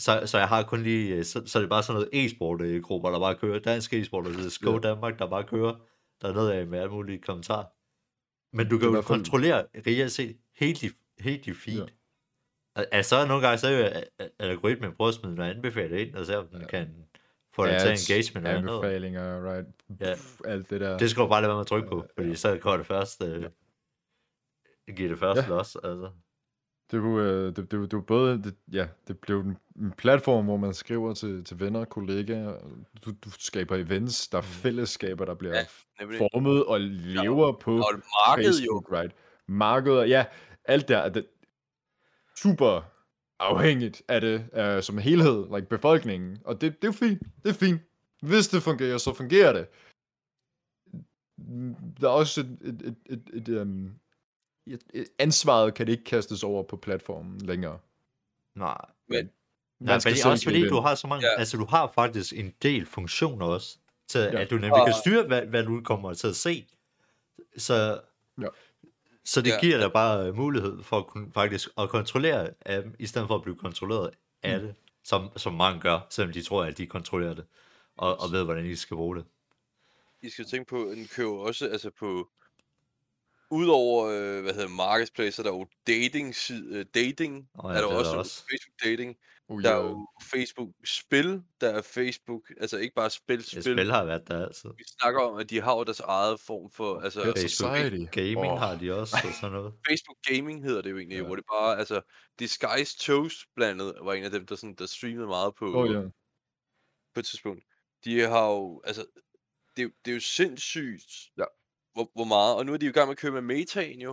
Så, så jeg har kun lige, øh, så, så er det bare sådan noget e-sport øh, der bare kører, dansk e-sport, der hedder Ja. Danmark, der bare kører, der er noget af med alle mulige kommentarer. Men du Det er kan i jo kontrollere reelt set hele dit, hele dit feed. Ja. Ja. Altså nogle gange så er a- algoritmen prøver at smide noget anbefalet ind, og så om den Ja. kan få dig til engagement og andet. Anbefalinger, right? Ja. Alt det der. Det skal du bare lade være med at trykke på, Ja. fordi så går det først, øh, det giver det første Ja. los, altså. Det jo, øh, det, det, det jo både, det, ja, det blev en, en platform, hvor man skriver til, til venner kollegaer. Du, du skaber events, der er Mm. fællesskaber, der bliver Ja, ja, formet og lever på Og et marked jo. Facebook, right? Markeder, ja, alt der er det, super afhængigt af det uh, som helhed, like befolkningen. Og det, det er jo fint, det er fint. Hvis det fungerer, så fungerer det. Der er også et, et, et, et, et, um, ansvaret kan det ikke kastes over på platformen længere. Nej. Men- Nej, men det er også fordi, du har så mange, Ja. altså du har faktisk en del funktioner også, til Ja. at du nemlig kan styre, hvad, hvad du kommer til at se. Så, Ja. så det Ja. giver dig bare øh, mulighed for at kunne faktisk at kontrollere af dem, i stedet for at blive kontrolleret af Mm. det, som, som mange gør, selvom de tror, at de kontrollerer det, og, og ved, hvordan de skal bruge det. I skal tænke på, at den kører også altså på... Udover, øh, hvad hedder marketplace, er der jo dating, side, dating Og er ja, der det er også, der også også. Facebook dating, Oh, der er jo Facebook spil, der er Facebook, altså ikke bare spil, Ja, spil. spil har været der altid. Vi snakker om, at de har jo deres eget form for, altså Facebook Society. Gaming Åh. har de også, og sådan noget. Facebook Gaming hedder det jo egentlig, Ja. hvor det bare, altså, Disguise Toast blandt andet var en af dem, der, sådan, der streamede meget på, Oh, ja. på et tidspunkt. De har jo, altså, det, er jo- det er jo sindssygt, Ja. Hvor, hvor meget, og nu er de jo i gang med at køre med metaen jo.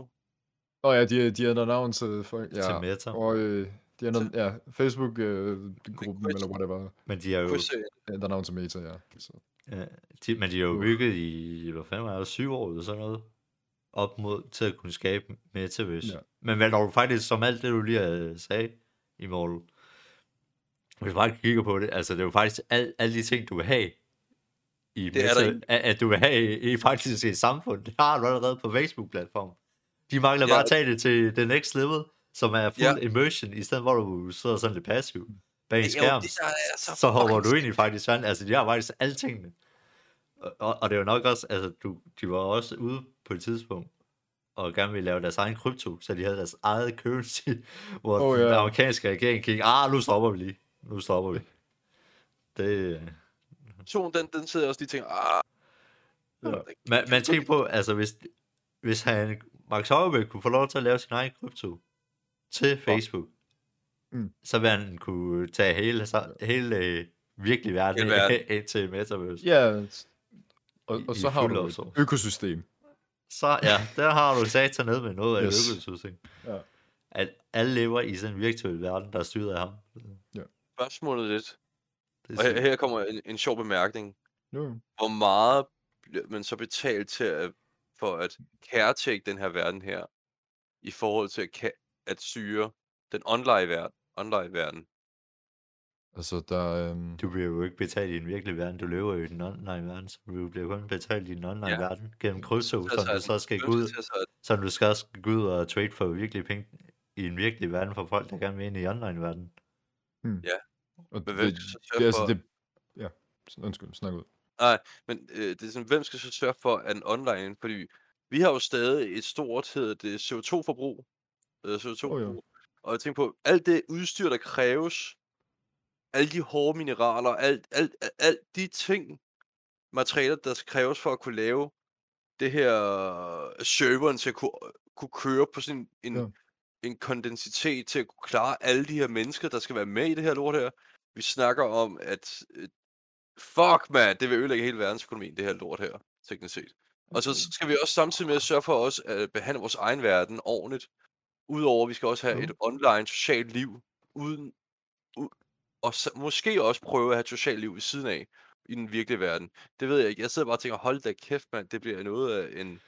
Åh oh, ja, de, de ændrer navn til, for, ja, Til Meta. og øh, de ændrer, ja, Facebook-gruppen, Quest. eller whatever, Men de har jo, øh, ændrer navn til Meta, ja. Så. ja, de, men de har jo bygget i, hvad fanden var det, syv år eller sådan noget, op mod til at kunne skabe Metaverse. Ja. Ja. Men hvad du faktisk, som alt det du lige øh, sagde i mål, hvis du bare kigger på det, altså det er jo faktisk al, alle de ting, du vil have i Det er der ikke. at, at du vil have i, i faktisk et samfund, det har du allerede på Facebook-platformen. De mangler Ja. bare at tage det til the next level, som er fuld Ja. immersion, i stedet hvor du sidder sådan lidt passiv bag en det er jo skærm, det, er så, så hopper du ind i faktisk verden. Altså, de har faktisk alle tingene. Og, og, det er jo nok også, altså, du, de var også ude på et tidspunkt, og gerne ville lave deres egen krypto, så de havde deres eget currency, hvor Oh, ja. den amerikanske regering kiggede, ah, nu stopper vi lige. Nu stopper vi. Det, person, den, den sidder jeg også lige og tænker, ah, Ja. man, man tænker på, altså, hvis, hvis han, Mark Zuckerberg kunne få lov til at lave sin egen krypto til Facebook, Mm. så vil han kunne tage hele, så, hele øh, virkelig verden Hele verden. ind til Metaverse. Ja, og, I- og i så har fuld du et økosystem. Så ja, der har du sat ned med noget af Yes. yes. økosystem. Ja. At alle lever i sådan en virtuel verden, der er styret af ham. spørgsmålet lidt. Det Og er her, her kommer en, en sjov bemærkning. Jo. Hvor meget bliver man så betalt til at, for at caretake den her verden her, i forhold til at, at styre den online verden? Online verden. Altså, der... Øhm, Du bliver jo ikke betalt i en virkelig verden, du lever jo i den online verden, så du bliver kun betalt i den online Ja. ja. verden gennem krypto, Så som du så skal gå ud, som du skal gå ud og trade for virkelig penge i en virkelig verden for folk, der gerne vil ind i online verden. Og Men det, hvem skal så det, sørge er altså, for- det, ja, undskyld, snak ud. Men øh, det er sådan, hvem skal så sørge for, at den online, fordi vi har jo stadig et stort, hedder det, CO2-forbrug. Øh, CO2-forbrug. Og jeg tænker på, alt det udstyr, der kræves, alle de hårde mineraler, alt, alt, alt, alt de ting, materialer, der kræves for at kunne lave det her serveren til at kunne, kunne køre på sådan en, Ja. ja. En kondensitet til at kunne klare alle de her mennesker, der skal være med i det her lort her. Vi snakker om, at øh, fuck man, det vil ødelægge hele verdensøkonomien, det her lort her, teknisk set. Og så skal vi også samtidig med at sørge for os at behandle vores egen verden ordentligt. Udover at vi skal også have Jo. et online socialt liv, uden, og måske også prøve at have et socialt liv ved siden af. i den virkelige verden. Det ved jeg ikke. Jeg sidder bare og tænker, hold da kæft, mand, det bliver noget af en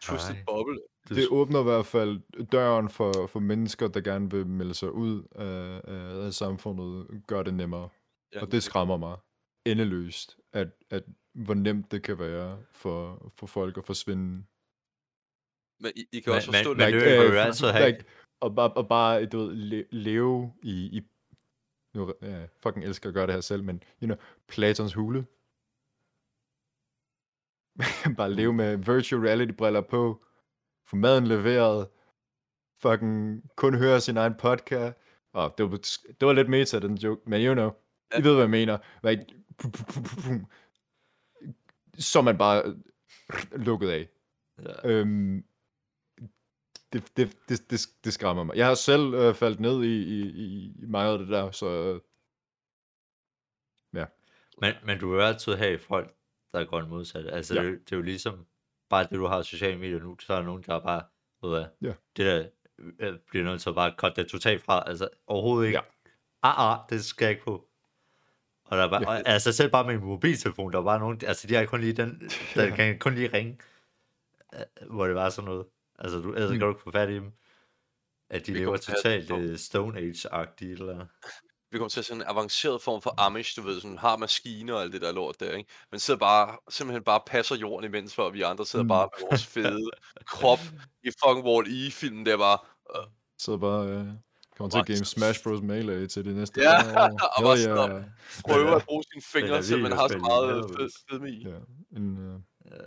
twisted bubble. Du, Det åbner i hvert fald døren for, for mennesker, der gerne vil melde sig ud af, af, samfundet, gør det nemmere. Ja, Og det skræmmer mig endeløst, at, at hvor nemt det kan være for, for folk at forsvinde. Men I, I kan Men- også forstå men- det. det vil øh, altid have- like, og, bare, og bare, du ved, le, leve i, i nu, jeg fucking elsker at gøre det her selv, men, you know, Platons hule. bare leve med virtual reality briller på, få maden leveret, fucking kun høre sin egen podcast. Og det var, det var lidt meta, den joke, men you know, I ved, hvad jeg mener. Like. Så er man bare lukket af. ja. Øhm, det, det, det, det, det skræmmer mig. Jeg har selv øh, faldt ned i, i, i meget af det der, så øh, Men, men du vil altid have folk, der går den modsatte. Altså, Ja. det, er jo- det er jo ligesom, bare det du har sociale medier nu, så er der nogen, der bare, ved hvad, Ja. det der øh, bliver nødt til at bare cut det totalt fra. Altså, overhovedet ikke. Ja. Ah, ah, det skal jeg ikke på. Og der er bare, Ja. og, altså selv bare med en mobiltelefon, der var bare nogen, altså de har kun lige den, der Ja. kan kun lige ringe, øh, hvor det var sådan noget. Altså, du, ellers Mm. kan du ikke få fat i dem. At de Vi lever totalt uh, Stone Age-agtigt, eller... Vi kommer til at sådan en avanceret form for Amish, du ved, sådan har maskiner og alt det der lort der, ikke? Men sidder bare, simpelthen bare passer jorden imens, for vi andre sidder Mm. bare med vores fede krop i fucking Wall-E-filmen der bare. Øh, så bare øh, kommer til at game Smash Bros. Melee til det næste Ja, år. og bare sidder yeah. prøver at bruge sine fingre, så man har så meget helvede. fed, fedme i. Ja, en,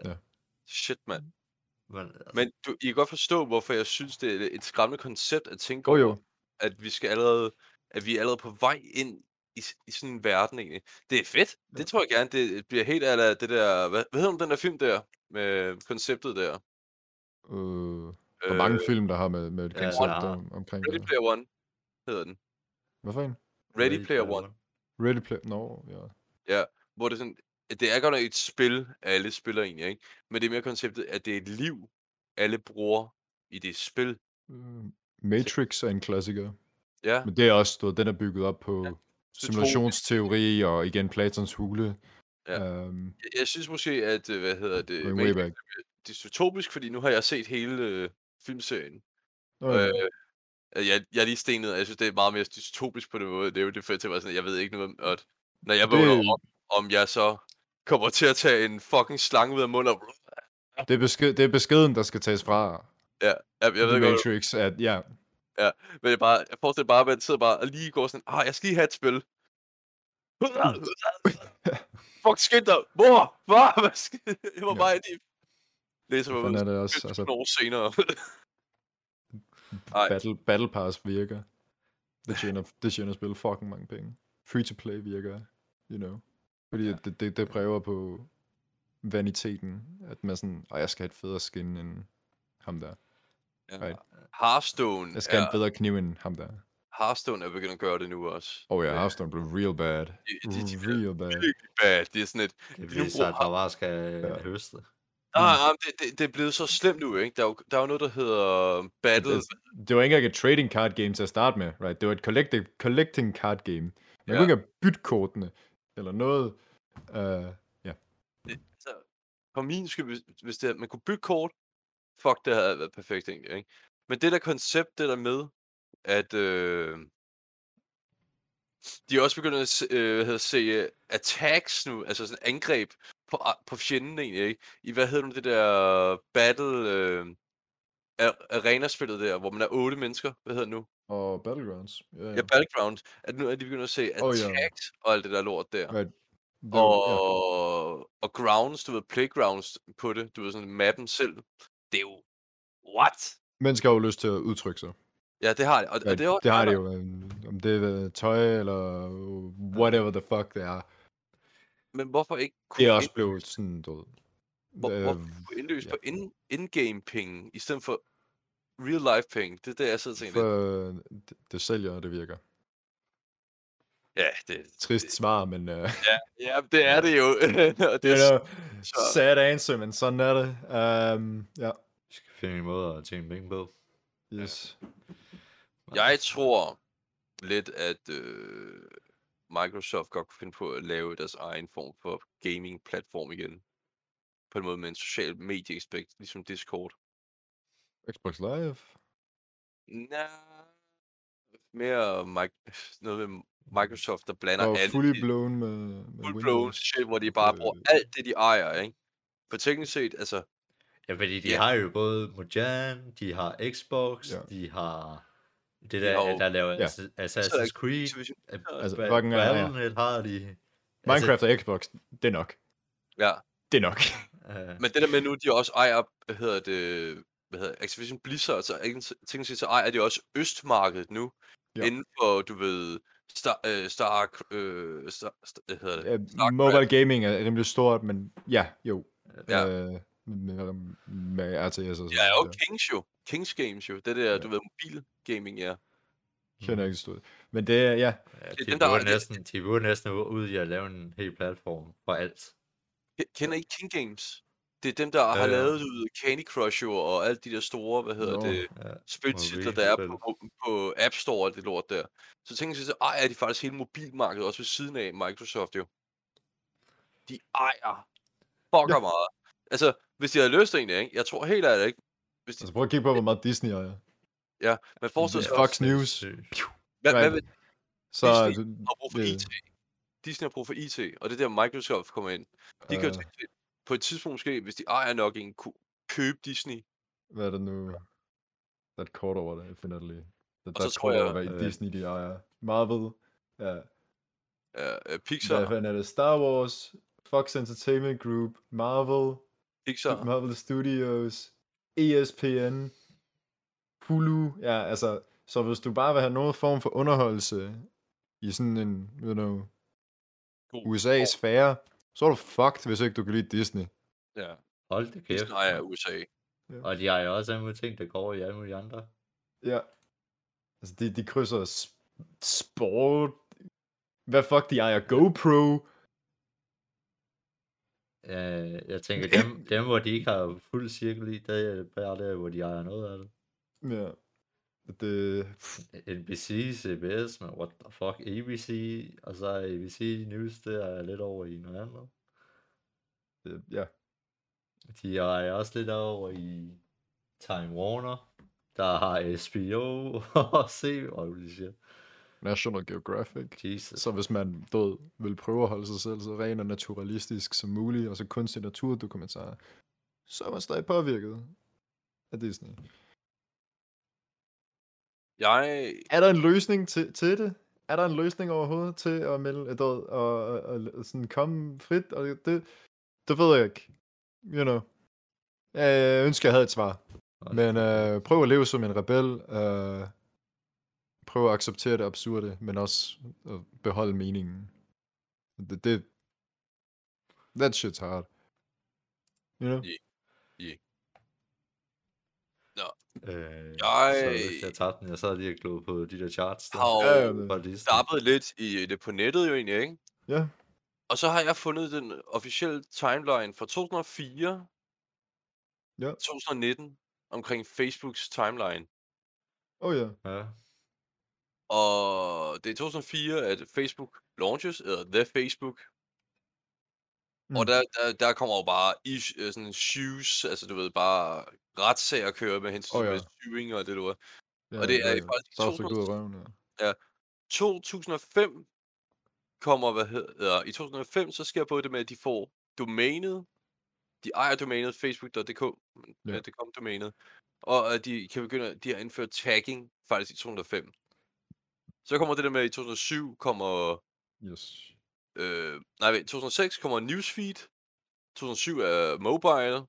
øh, Shit, mand. Men, altså, Men du, I kan godt forstå, hvorfor jeg synes, det er et skræmmende koncept at tænke Jo, over, jo. at vi skal allerede, at vi er allerede på vej ind i, i sådan en verden egentlig. Det er fedt. Det tror jeg gerne, det bliver helt af det der, hvad, hvad hedder den der film der, med konceptet der? øh, der er mange film, der har med, med et Ja, koncept er. om, omkring Ready det. Player One hedder den. Hvad for en? Ready Player One. Ready Player... Nå, ja. Hvor det er sådan, at det er godt nok et spil, alle spiller egentlig, ikke? Men det er mere konceptet, at det er et liv, alle bruger i det spil. Øh, Matrix er en klassiker. Ja, Men det er også, du ved, den er bygget op på Ja, simulationsteori og igen Platons hule. Ja. Um, jeg, jeg synes måske, at, øh, hvad hedder det, way Matrix back. er dystopisk, fordi nu har jeg set hele øh, filmserien. Ja. Øh, Øh, jeg, jeg er lige stenet, og jeg synes, det er meget mere dystopisk på den måde. Det er jo det fedt til at være sådan, jeg ved ikke noget om, at når jeg vågner Det- op, om jeg så kommer til at tage en fucking slange ud af munden og... det, er besked, det er beskeden, der skal tages fra Ja, jeg, jeg jeg ved The godt, Matrix, at ja, men jeg, bare, jeg forestiller bare, at man sidder bare og lige går sådan, ah, jeg skal lige have et spil. Fuck, skynd dig! Hvor? Hvor? Hvad skal... Jeg var Ja. bare inde i... Læser ud er det også, 15 altså år senere. Battle, battle Pass virker. Det tjener, det tjener spil fucking mange penge. Free to play virker, you know. Fordi Ja. ja. det, det, det præger på vaniteten, at man sådan, og jeg skal have et federe skin end ham der. Ja. Right. Hearthstone, Jeg skal er, en bedre kniv end ham der. Hearthstone er begyndt at gøre det nu også. Oh ja, Øh, Hearthstone blev real bad. de, de, de, Real bad. virkelig bad. Det er sådan et... Det så, bruger at der bare skal Ja. ja. høste. Ah, ah, det, det, det er blevet så slemt nu, ikke? Der er jo, der er jo noget, der hedder Battle... Det, det var ikke engang et trading card game til at starte med, right? Det var et collecting, collecting card game. Man Ja. kunne ikke have bytte kortene, eller noget. Uh, ja. Det, så, for min skyld, hvis, hvis det, man kunne bygge kort, fuck, det havde været perfekt egentlig, ikke? Men det der koncept, det der med, at øh, de er også begyndt at se, øh, hvad hedder, se øh, attacks nu, altså sådan angreb på, på fjenden egentlig, ikke? I hvad hedder nu det der battle øh, arena-spillet der, hvor man er otte mennesker, hvad hedder det nu? Og Battlegrounds. Ja, Ja, Battleground, at nu er de begyndt at se Åh, ja. attacks og alt det der lort der. Right. Det Og, var, ja. og grounds, du ved, playgrounds på det, du ved, sådan mappen selv. Det er jo, what? Mennesker har jo lyst til at udtrykke sig. Ja, det har det. Og, og Right. det er også det har de nok. jo. øhm, Om det er tøj, eller whatever the fuck det er. Men hvorfor ikke Det kunne, er også blevet sådan, du ved. hvor, øh, hvorfor kunne indløse ja. på in, in-game penge, i stedet for real life penge? Det er det, jeg sidder og tænker. For øh, det, det sælger, og det virker. Ja, det, Trist svar, men... Uh, ja, det er det jo. og det det er, så, sad answer, men sådan er det. Um, ja, Vi skal finde en måde at tjene penge på. yes. jeg tror lidt, at øh, Microsoft godt kunne finde på at lave deres egen form for gaming-platform igen. På en måde med en social medie-aspekt, ligesom Discord. Xbox Live? Nej. Mere Mic- noget med Microsoft, der blander Og alle fully blown med, med full blown Windows. shit, hvor de bare bruger Øh, alt det, de ejer, ikke? For teknisk set, altså, Ja, fordi de Ja. har jo både Mojang, de har Xbox, Ja. de har det De der, har jo- der laver Ja. Ass- Assassin's Creed, Activision, Altså. Battle.net har de. Minecraft og Xbox, det er nok. ja. Det er nok. Altså, Men det der med nu, de også ejer, hvad hedder det, hvad hedder det, Activision Blizzard, så ikke ting så ejer de også Østmarkedet nu. Ja. Inden for, du ved, Star, øh, Star, øh, Star, Star hvad hedder det? Starcraft. Mobile gaming er rimelig stort, men ja, jo. Ja. Øh, med, med RTS og Ja, noget. Kings jo. Kings Games jo. Det der, Ja. du ved, mobil gaming, ja. Kender ikke stort. Men det er, ja, ja, det er de, dem, der burde næsten, de burde næsten ud i at lave en hel platform for alt. Ke- Kender I King Games? Det er dem, der har ja. lavet du Candy Crush jo, og alle de der store, hvad hedder Nå. det, Ja. spiltitler, der er Mobilspil. på, på App Store og det lort der. Så tænker jeg, så ejer de faktisk hele mobilmarkedet også ved siden af Microsoft jo. De ejer fucker meget. Altså, hvis de havde lyst egentlig, ikke? Jeg tror helt ærligt ikke. Hvis de, altså prøv at kigge på, hvor meget Disney er. ja, men forestil sig Fox News. Hvad, hvad vil Så Disney har brug for det- IT? Disney har brug for IT, og det er der Microsoft kommer ind. De kan jo tænke på et tidspunkt måske, hvis de ejer nok en, kunne købe Disney. hvad er det nu? Der er et kort over det, jeg finder det lige. Der, Og der er så tror kort jeg- over, hvad øh, Disney de ejer. Marvel, ja. Uh, Hvad Pixar, fanden er det? Star Wars, Fox Entertainment Group, Marvel, Pixar, Marvel Studios, ESPN, Hulu, ja, altså, så hvis du bare vil have nogen form for underholdelse i sådan en, you know, God USA-sfære, så er du fucked, hvis ikke du kan lide Disney. ja, Hold det kæft. Disney ejer USA. Og de har jo også alle mulige ting, der går i alle mulige andre. Ja. Altså, de, de krydser s- sport. Hvad fuck, de ejer GoPro. Øh, jeg tænker, dem, dem, hvor de ikke har fuld cirkel i, det er bare der, hvor de ejer noget af det. Ja. Det, NBC, CBS, men what the fuck, ABC, og så er ABC News, det er lidt over i noget andet. det ja. De er også lidt over i Time Warner, der har SBO og C, og det siger, National Geographic. Jesus. Så hvis man død vil prøve at holde sig selv så ren og naturalistisk som muligt, og så kunstig naturdokumentar, så er man stadig påvirket af Disney. Jeg, Er der en løsning til, til det? Er der en løsning overhovedet til at melde et og, og, og, sådan komme frit? Og det, det, ved jeg ikke. You know. Jeg ønsker, jeg havde et svar. Men øh, prøv at leve som en rebel. Øh, prøv at acceptere det absurde, men også at beholde meningen. Det, det, that shit's hard. You know? Øh, Jeg- Så hvis jeg tabte den, jeg sad lige og glod på de der charts. Der, har jo startet lidt i det på nettet jo egentlig, ikke? Ja. Og så har jeg fundet den officielle timeline fra 2004, Ja. 2019, omkring Facebooks timeline. Oh ja. Ja. Og det er 2004, at Facebook launches, eller The Facebook. Mm. Og der, der, der kommer jo bare is, øh, sådan shoes, altså du ved, bare retssager kører med hensyn til ja. syving og det du ved. ja Og det er ja, faktisk i ud af 2000 røven, ja. 2005 kommer, hvad hedder, i 2005, så sker både det med, at de får domænet, de ejer domænet facebook.dk, Ja. ja. .com domænet, og at de kan begynde, de har indført tagging faktisk i 2005. Så kommer det der med, at i 2007 kommer, Yes. Øh, nej vent, 2006 kommer newsfeed, 2007 er mobile,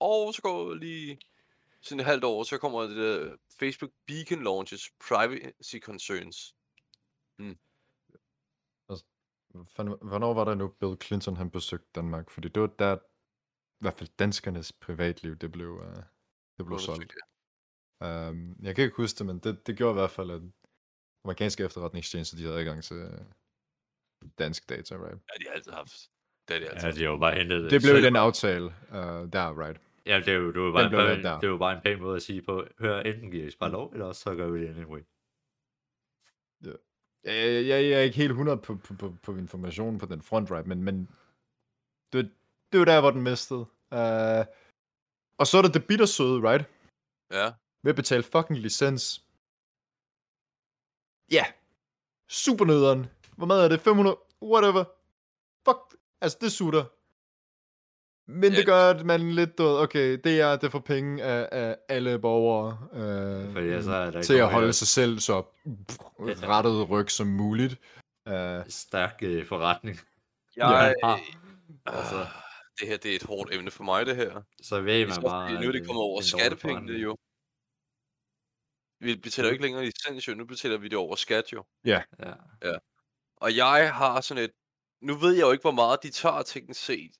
og så går lige sådan et halvt år, så kommer det der Facebook Beacon launches privacy concerns. Fanden, hvornår var det nu, Bill Clinton han besøgte Danmark? Fordi det var der, i hvert fald danskernes privatliv, det blev, uh, det blev solgt. Um, jeg kan ikke huske det, men det, det gjorde i hvert fald, at amerikanske efterretningstjenester, de havde adgang til øh, dansk data, right? Ja, de har altid haft. Det er de altid. Ja, de har jo bare hentet Det blev selv. den aftale, uh, der, right? Ja, det er jo, det er jo bare, Den en, pæn- det er jo bare en pæn måde at sige på, hør, enten giver I bare lov, eller også så gør vi det anyway. Jeg, jeg, jeg er ikke helt 100 på, på, på, på informationen på den front, right? Men, men det, det var der, hvor den mistede. Uh, og så er der det bittersøde, right? Ja. Ved at betale fucking licens. Ja. Yeah. Super nederen. Hvor meget er det? 500? Whatever. Fuck. Altså, det sutter. Men Ja. det gør, at man lidt død. Okay, det er det for penge af, af alle borgere. Øh, Fordi ellers så er der til at holde sig selv så rettet ryg som muligt. Uh, Stærk øh, forretning. Jeg, Ja. ja. Altså. altså. Det her, det er et hårdt emne for mig, det her. Så ved man bare... nu er det at kommet over skattepengene jo. Vi betaler jo ikke længere licens jo, nu betaler vi det over skat jo. Ja. Og jeg har sådan et... Nu ved jeg jo ikke, hvor meget de tager teknisk set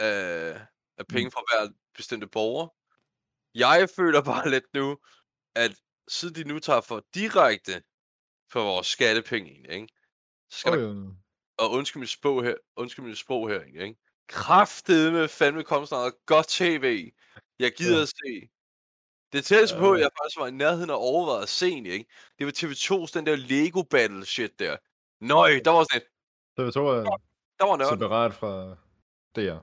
af, af penge fra hver bestemte borger. Jeg føler bare lidt nu, at siden de nu tager for direkte for vores skattepenge, ikke? Så skal oh, der, ja. og undskyld mit sprog her, undskyld mit sprog her, ikke? Kraftedeme fandme komme snart godt tv. Jeg gider Ja. at se. Det tætteste på, Ja. at jeg faktisk var i nærheden af overvejet at se ikke? Det var TV2's den der Lego Battle shit der. Nøj, der var sådan et, TV2 er der var nørden. separat fra DR.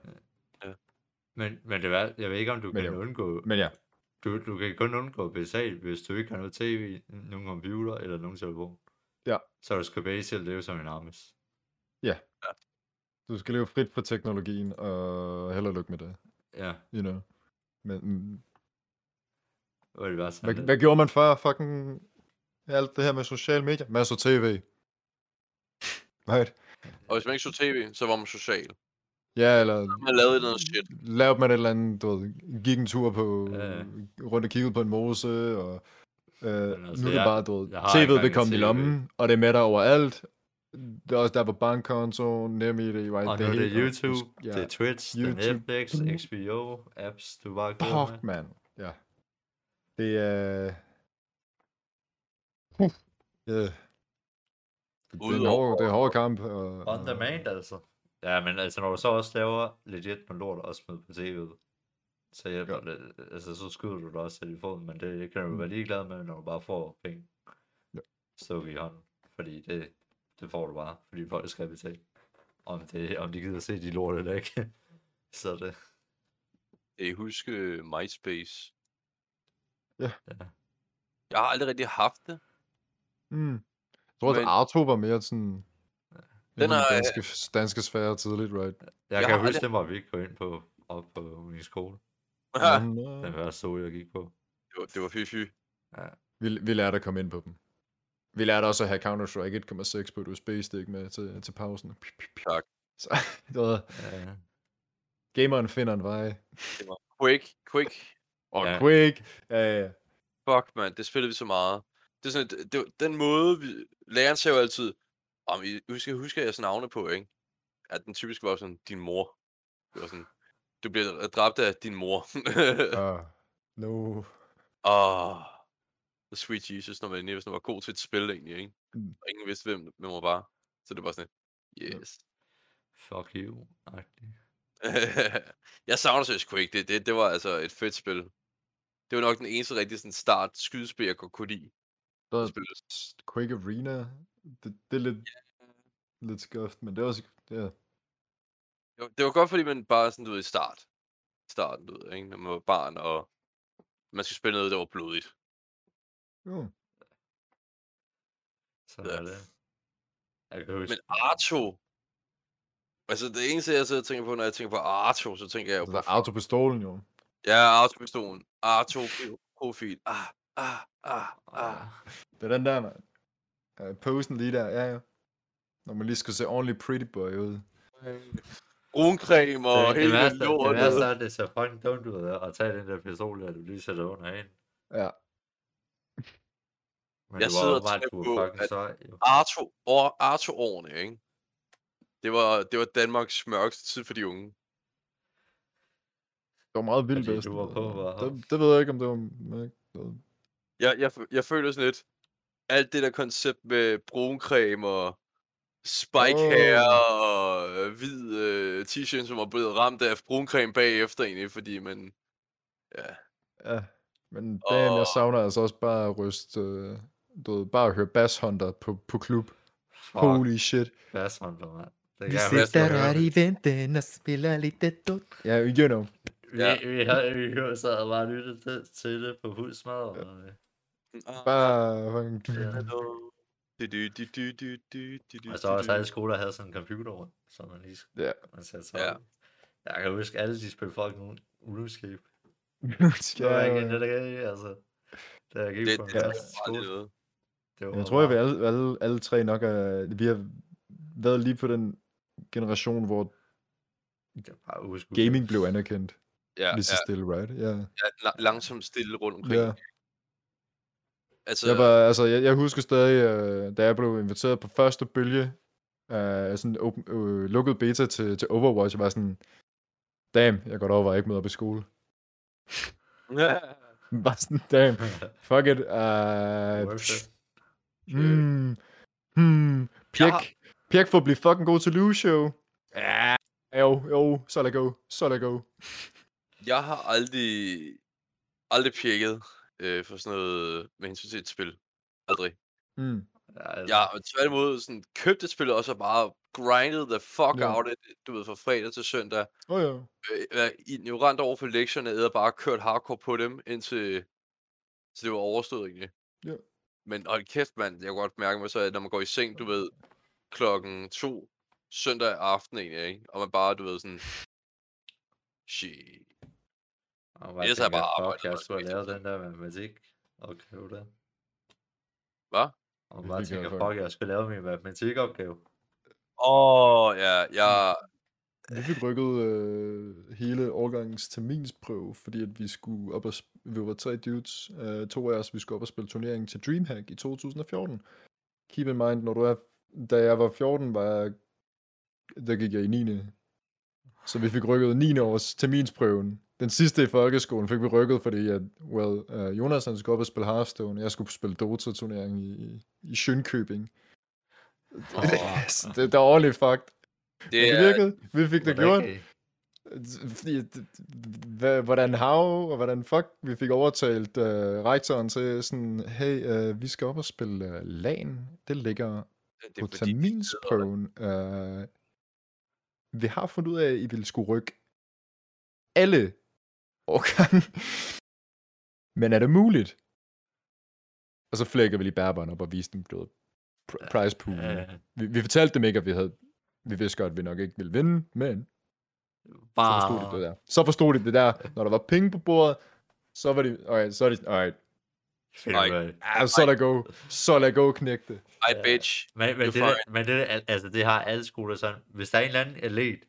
Men, men det er, jeg ved ikke, om du Men kan jo. undgå... Men ja, Du, du kan kun undgå betale, hvis du ikke har noget tv, nogen computer eller nogen telefon. Ja. Så du skal base til at leve som en armes. du skal leve frit for teknologien, og held og lykke med det, Ja, you know. Men, mm, hvor det var sådan hvad, hvad gjorde man før? Fucking alt det her med sociale medier? Masser af tv. Right? Og hvis man ikke så tv, så var man social. Ja, eller Man lavede noget shit. lavede man et eller andet, du ved, gik en tur på, Ja. rundt og kiggede på en mose, og øh, Men altså, nu er det jeg- bare, du ved, tv'et vil komme i lommen, og det er med dig overalt. Det er også der på bankkonto, NemID, right? Og nu er det hele, og- YouTube, ja. det er Twitch, det er YouTube. Netflix, HBO, apps, du bare. Fuck, man. Ja. Det er... Uh. Ja. Det er en hård, det er hård kamp. Og, On demand, altså. Ja, men altså, når du så også laver legit noget lort og smider på tv'et, så hjælper Ja. det, altså, så skyder du dig også selv i foden, men det kan du være ligeglad med, når du bare får penge Ja. stukket i hånden, fordi det, det får du bare, fordi folk skal betale. Om, det, om de gider se de lort eller ikke. så det, Kan I huske MySpace? Ja. Ja. Jeg har aldrig rigtig haft det. Mm. Jeg tror, at Men- Arto var mere sådan... Den Den har- danske, danske sfære tidligt, right? jeg, Jeg kan huske, aldrig- det var vi ikke gå ind på, op på min skole. Ja. Den øh, første år, jeg gik på. Det var, det var fy fy. vi, vi lærte at komme ind på dem. Vi lærte også at have Counter-Strike 1.6 på et USB-stik med til, til pausen. Tak. Så, du ved, Ja, gameren finder en vej. Quake, Quake. Og Ja. Quake. Ja, ja. Fuck, man, det spillede vi så meget. Det er sådan, det, det, den måde, vi, læreren sagde jo altid, om I husker, husker jeres navne på, ikke? At den typisk var sådan, din mor. Det var sådan, du bliver dræbt af din mor. Uh, no. Åh, the sweet Jesus, når man næsten var god til et spil egentlig, ikke? Mm. Og ingen vidste, hvem, hvem man var. Så det var sådan, yes. fuck you. agtig. jeg savner seriøst Quake. Det, det, det var altså et fedt spil. Det var nok den eneste rigtige sådan, start skydespil, jeg godt kunne lide. Der at er spille. Quake Arena. Det, det er lidt, lidt skuffet, men det er også... Ja. Det var, det var godt, fordi man bare sådan, du ved, i start. Starten, du ved, ikke? Når man var barn, og man skulle spille noget, der var blodigt. Jo. Sådan Ja. er det. Jeg kan huske, Men Arto... Altså, det eneste, jeg sidder og tænker på, når jeg tænker på Arto, så tænker jeg jo Så på... der er autopistolen jo. Ja, Arto-pistolen. Arto, profil. Ah, ah, ah, ah. ah, Det er den der, man. Uh, posen lige der, ja, ja. Når man lige skal se ordentligt pretty boy ud. Bruncreme og det, det, hele det lortet. værste er, at det ser fucking dumt ud at- at tage den der pistol, der du lige sætter under en. Ja. Men Jeg det var sidder og bare, tænker på, fucking at- sej. Arto, år, Arto-årene, ikke? Det var, det var Danmarks mørkeste tid for de unge. Det var meget vildt du var på, var- det, det, ved jeg ikke, om det var... Jeg, jeg, jeg føler sådan lidt, alt det der koncept med bruncreme og spike Åh. hair og øh, hvid øh, t-shirt, som var blevet ramt af bruncreme bagefter egentlig, fordi man... Ja, Ja. Men damn, jeg Åh. savner altså også bare at ryste, øh, du ved, bare at høre Bass Hunter på, på klub. Fuck, Holy shit. Bass Hunter, mand. Det Vi jeg jeg hørte. i venten og spiller lidt dut. Ja, yeah, you know. Vi, Ja. vi, havde, vi sad og bare lyttede til, til det på fuld smad. Og, øh, Bare... fucking- ja. Du, du, du, du, du, du, du, du, Og så også du. alle skoler havde sådan en computer rundt, så man lige Ja. man satte sig Ja. Jeg kan huske, alle de spillede fucking RuneScape. Det Ja, var ja, ikke en det der altså. Det, på en det er aldrig skole. noget. Det var Jeg tror, at vi alle, alle, alle tre nok er... Vi har været lige på den generation, hvor det var gaming blev anerkendt. Ja, Lige så ja, stille, right? Ja. ja, la- langsomt stille rundt omkring. ja. Altså, Jeg, var, altså, jeg, jeg husker stadig, øh, da jeg blev inviteret på første bølge af sådan open, øh, lukket beta til, til Overwatch, jeg var sådan, damn, jeg godt over, at jeg ikke møder op i skole. Bare sådan, damn, fuck it. Uh, hmm, hmm, Pjek, Pjek for at blive fucking god til Lucio. Ja, jo, jo, så lad go, så lad go. Jeg har aldrig, aldrig pjekket øh, for sådan noget med hensyn til et spil. Aldrig. Mm. Ja, Jeg har tværtimod sådan, købt et spil, og så bare grindet the fuck Ja. out it, du ved, fra fredag til søndag. Oh, ja. Øh, er ignorant over for lektierne, og bare kørt hardcore på dem, indtil så det var overstået egentlig. Ja. Men hold kæft, mand, jeg kan godt mærke mig så, at når man går i seng, du ved, klokken to søndag aften egentlig, ikke? Og man bare, du ved, sådan... Shit. Og ellers har jeg tænker, bare fuck, arbejdet jeg skulle have lavet den der matematik opgave der. Hvad? Og bare tænker, fuck, jeg skulle lave min matematikopgave. Åh, oh, ja, jeg... Vi fik rykket øh, hele årgangens terminsprøve, fordi at vi skulle op og sp- vi var tre dudes, øh, to af os, vi skulle op og spille turneringen til Dreamhack i 2014. Keep in mind, når du er, da jeg var 14, var jeg, der gik jeg i 9. Så vi fik rykket 9. års terminsprøven. Den sidste i folkeskolen fik vi rykket, fordi at, well, uh, Jonas han skulle op og spille Hearthstone, jeg skulle spille Dota-turnering i, i, i Schønkøbing. Åh. det, det er ordentligt fucked. Det er, virkede. Vi fik det gjort. Hva- hvordan hav, og hvordan fuck, vi fik overtalt uh, rektoren til sådan, hey, uh, vi skal op og spille uh, LAN. Det ligger det på er terminsprøven. Uh, vi har fundet ud af, at I ville skulle rykke alle årgange. Men er det muligt? Og så flækker vi lige bærbaren op og viste dem, du ved, pr- prize pool. Vi, vi fortalte dem ikke, at vi havde, vi vidste godt, at vi nok ikke ville vinde, men så forstod de bare... det der. Så forstod de det der, når der var penge på bordet, så var de, alright, så er de, alright, det. ah, så lad go, så lad go, knægte. Ej, Ja. bitch. Men, men, Du det, der, men det, der, altså, det har alle skoler sådan. Hvis der er en eller anden atlet,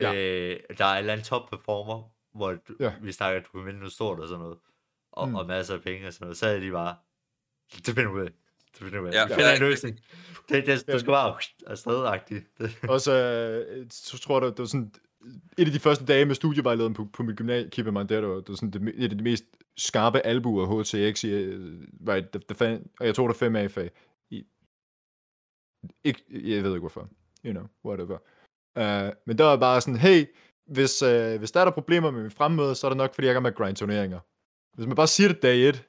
Ja. ja. øh, der er en eller anden top performer, hvor du, Ja. vi snakker, at du kan vinde noget stort og sådan noget, og, Mm. og masser af penge og sådan noget, så er de bare, det finder ud af. Det finder ud af. Ja, finder ja. en løsning. Det, det, du skal bare afsted-agtigt. Og så, så tror jeg, det var sådan, et af de første dage med studievejlederen på, på mit gymnasie, in mind, det var, sådan det, et af de mest skarpe albuer HTX, i, øh, right, det, det fandt, og jeg tror, det er 5 A-fag. I, ikke, jeg ved ikke hvorfor. You know, whatever. Uh, men der var bare sådan, hey, hvis, uh, hvis der er der problemer med min fremmøde, så er det nok, fordi jeg er med grind turneringer. Hvis man bare siger det dag 1,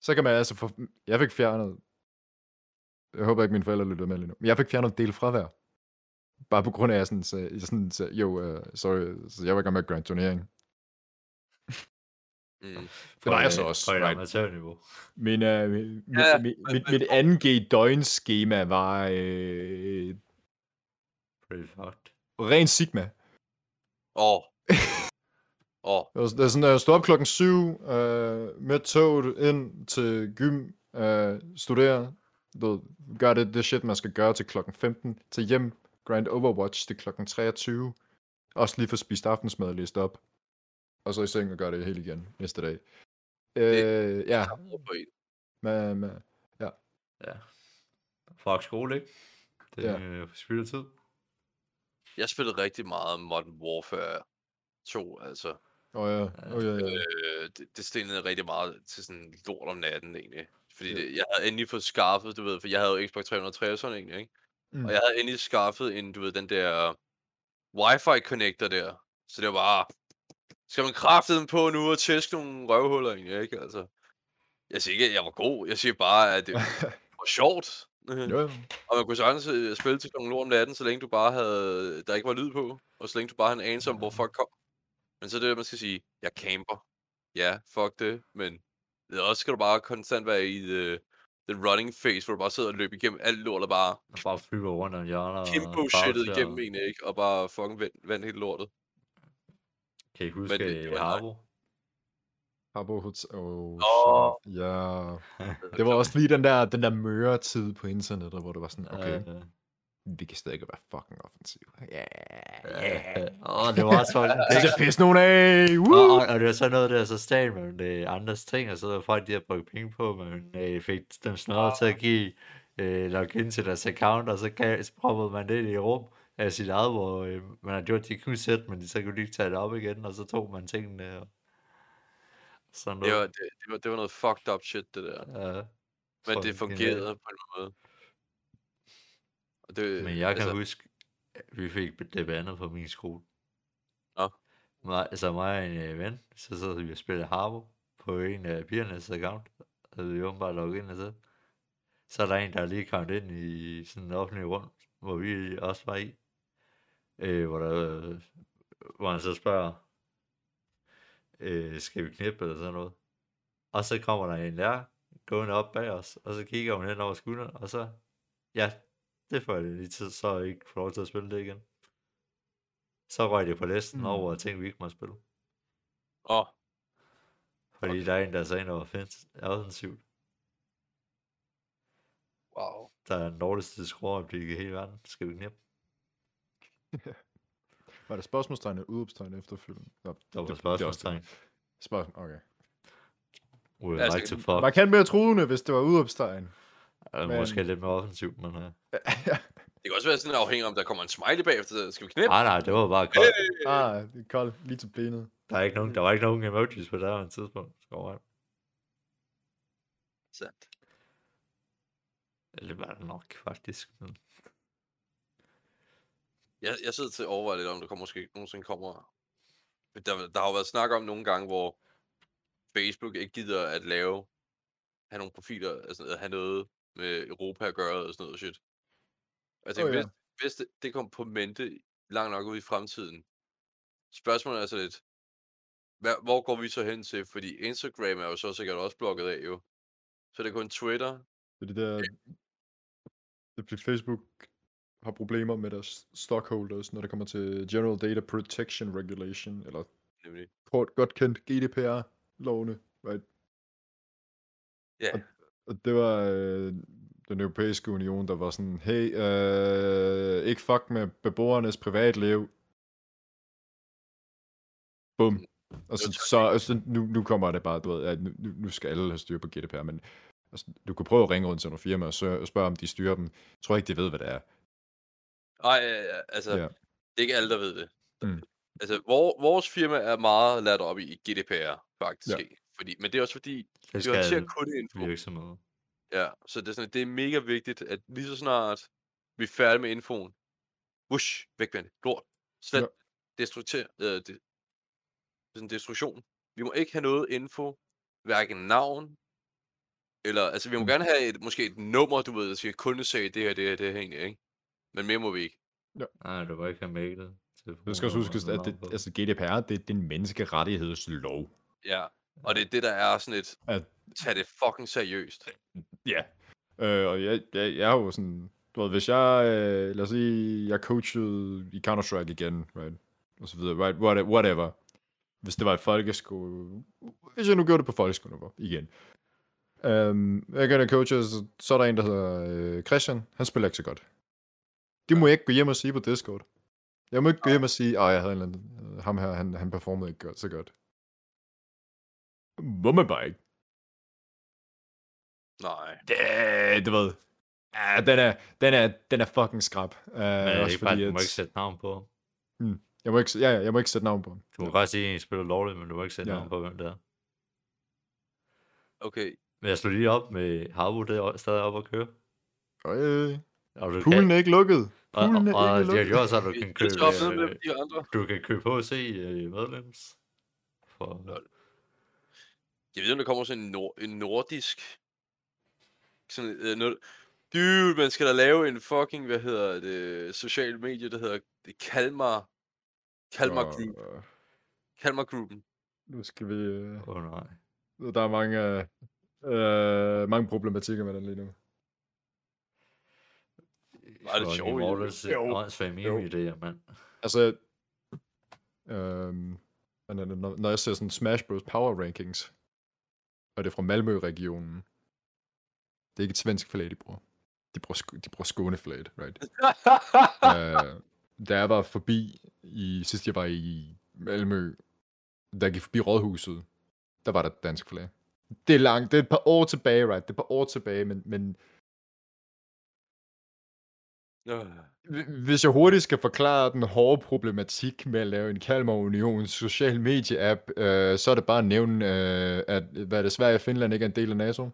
så kan man altså få... Jeg fik fjernet... Jeg håber ikke, mine forældre lytter med lige nu. Men jeg fik fjernet en del fravær. Bare på grund af, at jeg sådan, så, jeg sådan så, jo, uh, sorry, så jeg var i gang med at grind turnering. Mm. Det var jeg så også, På et right. amatørniveau. Men uh, mit, Ja, mit, men- mit, men- mit anden g døgnskema var øh, Pretty fucked. Oh. ren sigma. Åh. Åh. Det var, det var sådan, at jeg stod op klokken 7 øh, med toget ind til gym, øh, studere, du ved, gør det, det shit, man skal gøre til klokken 15, til hjem, grind Overwatch til klokken 23, også lige for spist aftensmad og læst op, og så i seng og gøre det helt igen næste dag. Øh, ja, på en. med, med, Ja. Fuck skole, ikke? Det Ja. er ja. spild af tid. Jeg spillede rigtig meget Modern Warfare 2, altså. åh oh, ja, oh, ja, ja. Øh, det, det stenede rigtig meget til sådan lort om natten, egentlig. Fordi Ja. det, jeg havde endelig fået skaffet, du ved, for jeg havde jo Xbox 360 egentlig, ikke? Mm. Og jeg havde endelig skaffet en, du ved, den der wifi connector der. Så det var bare, skal man kraftede den på nu og tæske nogle røvhuller egentlig, ikke? Altså, Jeg siger ikke, at jeg var god. Jeg siger bare, at det var sjovt. Jo, jo. Og man kunne sagtens øh, spille til klokken lort om natten, så længe du bare havde, der ikke var lyd på, og så længe du bare havde en anelse om, hvor folk kom. Men så er det, man skal sige, jeg camper. Ja, fuck det, men også skal du bare konstant være i the, the running phase, hvor du bare sidder og løber igennem alt lort, og bare Og bare flyver rundt om hjørner. kimbo shitet igennem en, ikke? Og bare fucking vand, vand helt lortet. Kan I huske det, var Harbo? Harbo Hotel. Oh, shit. Ja. Det var også lige den der, den der møre tid på internettet, hvor det var sådan, okay, Øh, vi kan stadig være fucking offensiv. Ja, øh, Åh, det var også sådan. Det skal pisse nogen af! og, Woo! og, og, det var sådan noget der, så staten med øh, andres ting, og så var folk, de havde brugt penge på, men øh, fik dem snart til at give øh, login til deres account, og så, gav, så proppede man det i rum af sit eget, hvor øh, man har gjort, de kunne sætte, men de så kunne ikke tage det op igen, og så tog man tingene og sådan Det var, noget. det, det, var, det var noget fucked up shit, det der. Ja, Men det fungerede på en måde. Og det, Men jeg kan altså, huske, at vi fik det bandet på min skole. Nå. Mig, altså mig og en øh, ven, så sad vi og spillede Harbo på en af pigernes account. Og vi åbenbart logget ind og så. Så er der en, der er lige kommet ind i sådan en offentlig rum, hvor vi også var i. Øh, hvor, der, øh, hvor han så spørger, øh, skal vi knippe eller sådan noget. Og så kommer der en der, gående op bag os, og så kigger hun hen over skulderen, og så, ja, det får jeg lige til, så jeg ikke får lov til at spille det igen. Så røg det på listen Mm. over ting, vi ikke må spille. åh, Fordi Okay. der er en, der sagde noget offensivt. wow. Der er den dårligste scoreoptik i hele verden. Skal vi knippe? Var det spørgsmålstegn eller udopstegn efterfølgende? Nå, Der var det- det også spørgsmålstegn. Spørgsmål, okay. Would Altså, like to fuck. Man kan mere truende, hvis det var udopstegn. Uh, men- Måske lidt mere offensivt, men... Uh... Det kan også være sådan afhængig om, der kommer en smiley bagefter. Skal vi knippe? Nej, nej, det var bare koldt. ah, det er koldt. Lige til benet. Der, er ikke nogen, der var ikke nogen emojis på det her tidspunkt. Skal over. Sandt. Eller det var det nok, faktisk. Men... Jeg, jeg sidder til at overveje lidt om, der kommer måske nogensinde kommer... Der, der har jo været snak om nogle gange, hvor Facebook ikke gider at lave, have nogle profiler, altså at have noget med Europa at gøre og sådan noget shit. Jeg tænker, Åh, ja. hvis, hvis det, det kommer på mente langt nok ud i fremtiden, spørgsmålet er så lidt, hvad, hvor går vi så hen til? Fordi Instagram er jo så sikkert også blokket af jo. Så det er kun Twitter. Det er det der... Det er fordi Facebook har problemer med deres stockholders, når det kommer til General Data Protection Regulation, eller Nemlig. kort, godt kendt GDPR-lovene, right? Ja, Og det var øh, den europæiske union, der var sådan, hey, øh, ikke fuck med beboernes privatliv. Bum. Og så, så, så nu, nu kommer det bare, du ved, at nu, nu- skal alle have styr på GDPR, men altså, du kan prøve at ringe rundt til nogle firmaer og og spørge, om de styrer dem. Jeg tror ikke, de ved, hvad det er. Ej, ja, ja, altså, Ja. det er ikke alle, der ved det. Mm. Altså, vor, vores firma er meget lært op i GDPR, faktisk. Ja. Fordi, men det er også fordi, Det vi håndterer kundeinfo. virksomheder. Ja, så det er, sådan, det er mega vigtigt, at lige så snart vi er færdige med infoen, whoosh, væk med det, lort, slet, ja. destrukter, øh, det, sådan destruktion. Vi må ikke have noget info, hverken navn, eller, altså vi må Mm. gerne have et, måske et nummer, du ved, der siger kundesag, det her, det her, det her egentlig, ikke? Men mere må vi ikke. Nej, du var ikke have mailet. Det skal også huskes, at det, altså GDPR, det, det er en menneskerettighedslov. Ja, og det er det, der er sådan et, At, tag det fucking seriøst. ja. Øh, og jeg, jeg, jeg er jo sådan, du ved, hvis jeg, øh, lad os sige, jeg coachede i Counter-Strike igen, right, og så videre, right, what- whatever. Hvis det var i folkeskole, hvis jeg nu gjorde det på folkeskoleniveau, igen. Um, jeg kan coache, så, så er der en, der hedder øh, Christian, han spiller ikke så godt. Det må jeg ikke gå hjem og sige på Discord. Jeg må ikke gå hjem og sige, at jeg havde en eller anden, øh, ham her, han, han performede ikke godt, så godt. Må man bare ikke. Nej. Det, du ved. Ja, den er, den er, den er fucking skrab. Uh, Men er det også ikke bare, fordi, du må at, ikke sætte navn på ham. jeg må ikke, ja, ja, jeg må ikke sætte navn på ham. Du må godt sige, at I spiller lovligt, men du må ikke sætte Ja. navn på, hvem det er. Okay, Men jeg slog lige op med Harbo, det er stadig op at køre. Øh, Og du poolen kan, er ikke lukket. Og, og, er og ikke de har lukket. gjort så, at du vi kan er købe, øh, du kan købe HC øh, medlems. For. Jeg ved ikke, om der kommer sådan en, nord, en nordisk... Sådan øh, noget... Dude, man skal da lave en fucking, hvad hedder det, social medie, der hedder det Kalmar... Kalmar Group. Kalmar Groupen. nu skal vi... Øh, Åh oh, nej. der er mange, øh, øh, mange problematikker med den lige nu. Var det sjovt, Mortals Jo. åndssvage Jo. meme-idéer, mand. Altså, øhm, men når- når, jeg ser sådan Smash Bros. Power Rankings, og det er fra Malmø-regionen, det er ikke et svensk flag, de bruger. De bruger, de bruger Skåne-flaget, right? øh, da jeg var forbi, i sidst jeg var i Malmø, da jeg gik forbi Rådhuset, der var der dansk flag. Det er langt, det er et par år tilbage, right? Det er et par år tilbage, men, men Øh. Hv- Hvis jeg hurtigt skal forklare den hårde problematik med at lave en Kalmar Union social medie-app, øh, så er det bare at nævne, øh, at hvad det, Sverige og Finland ikke er en del af NATO.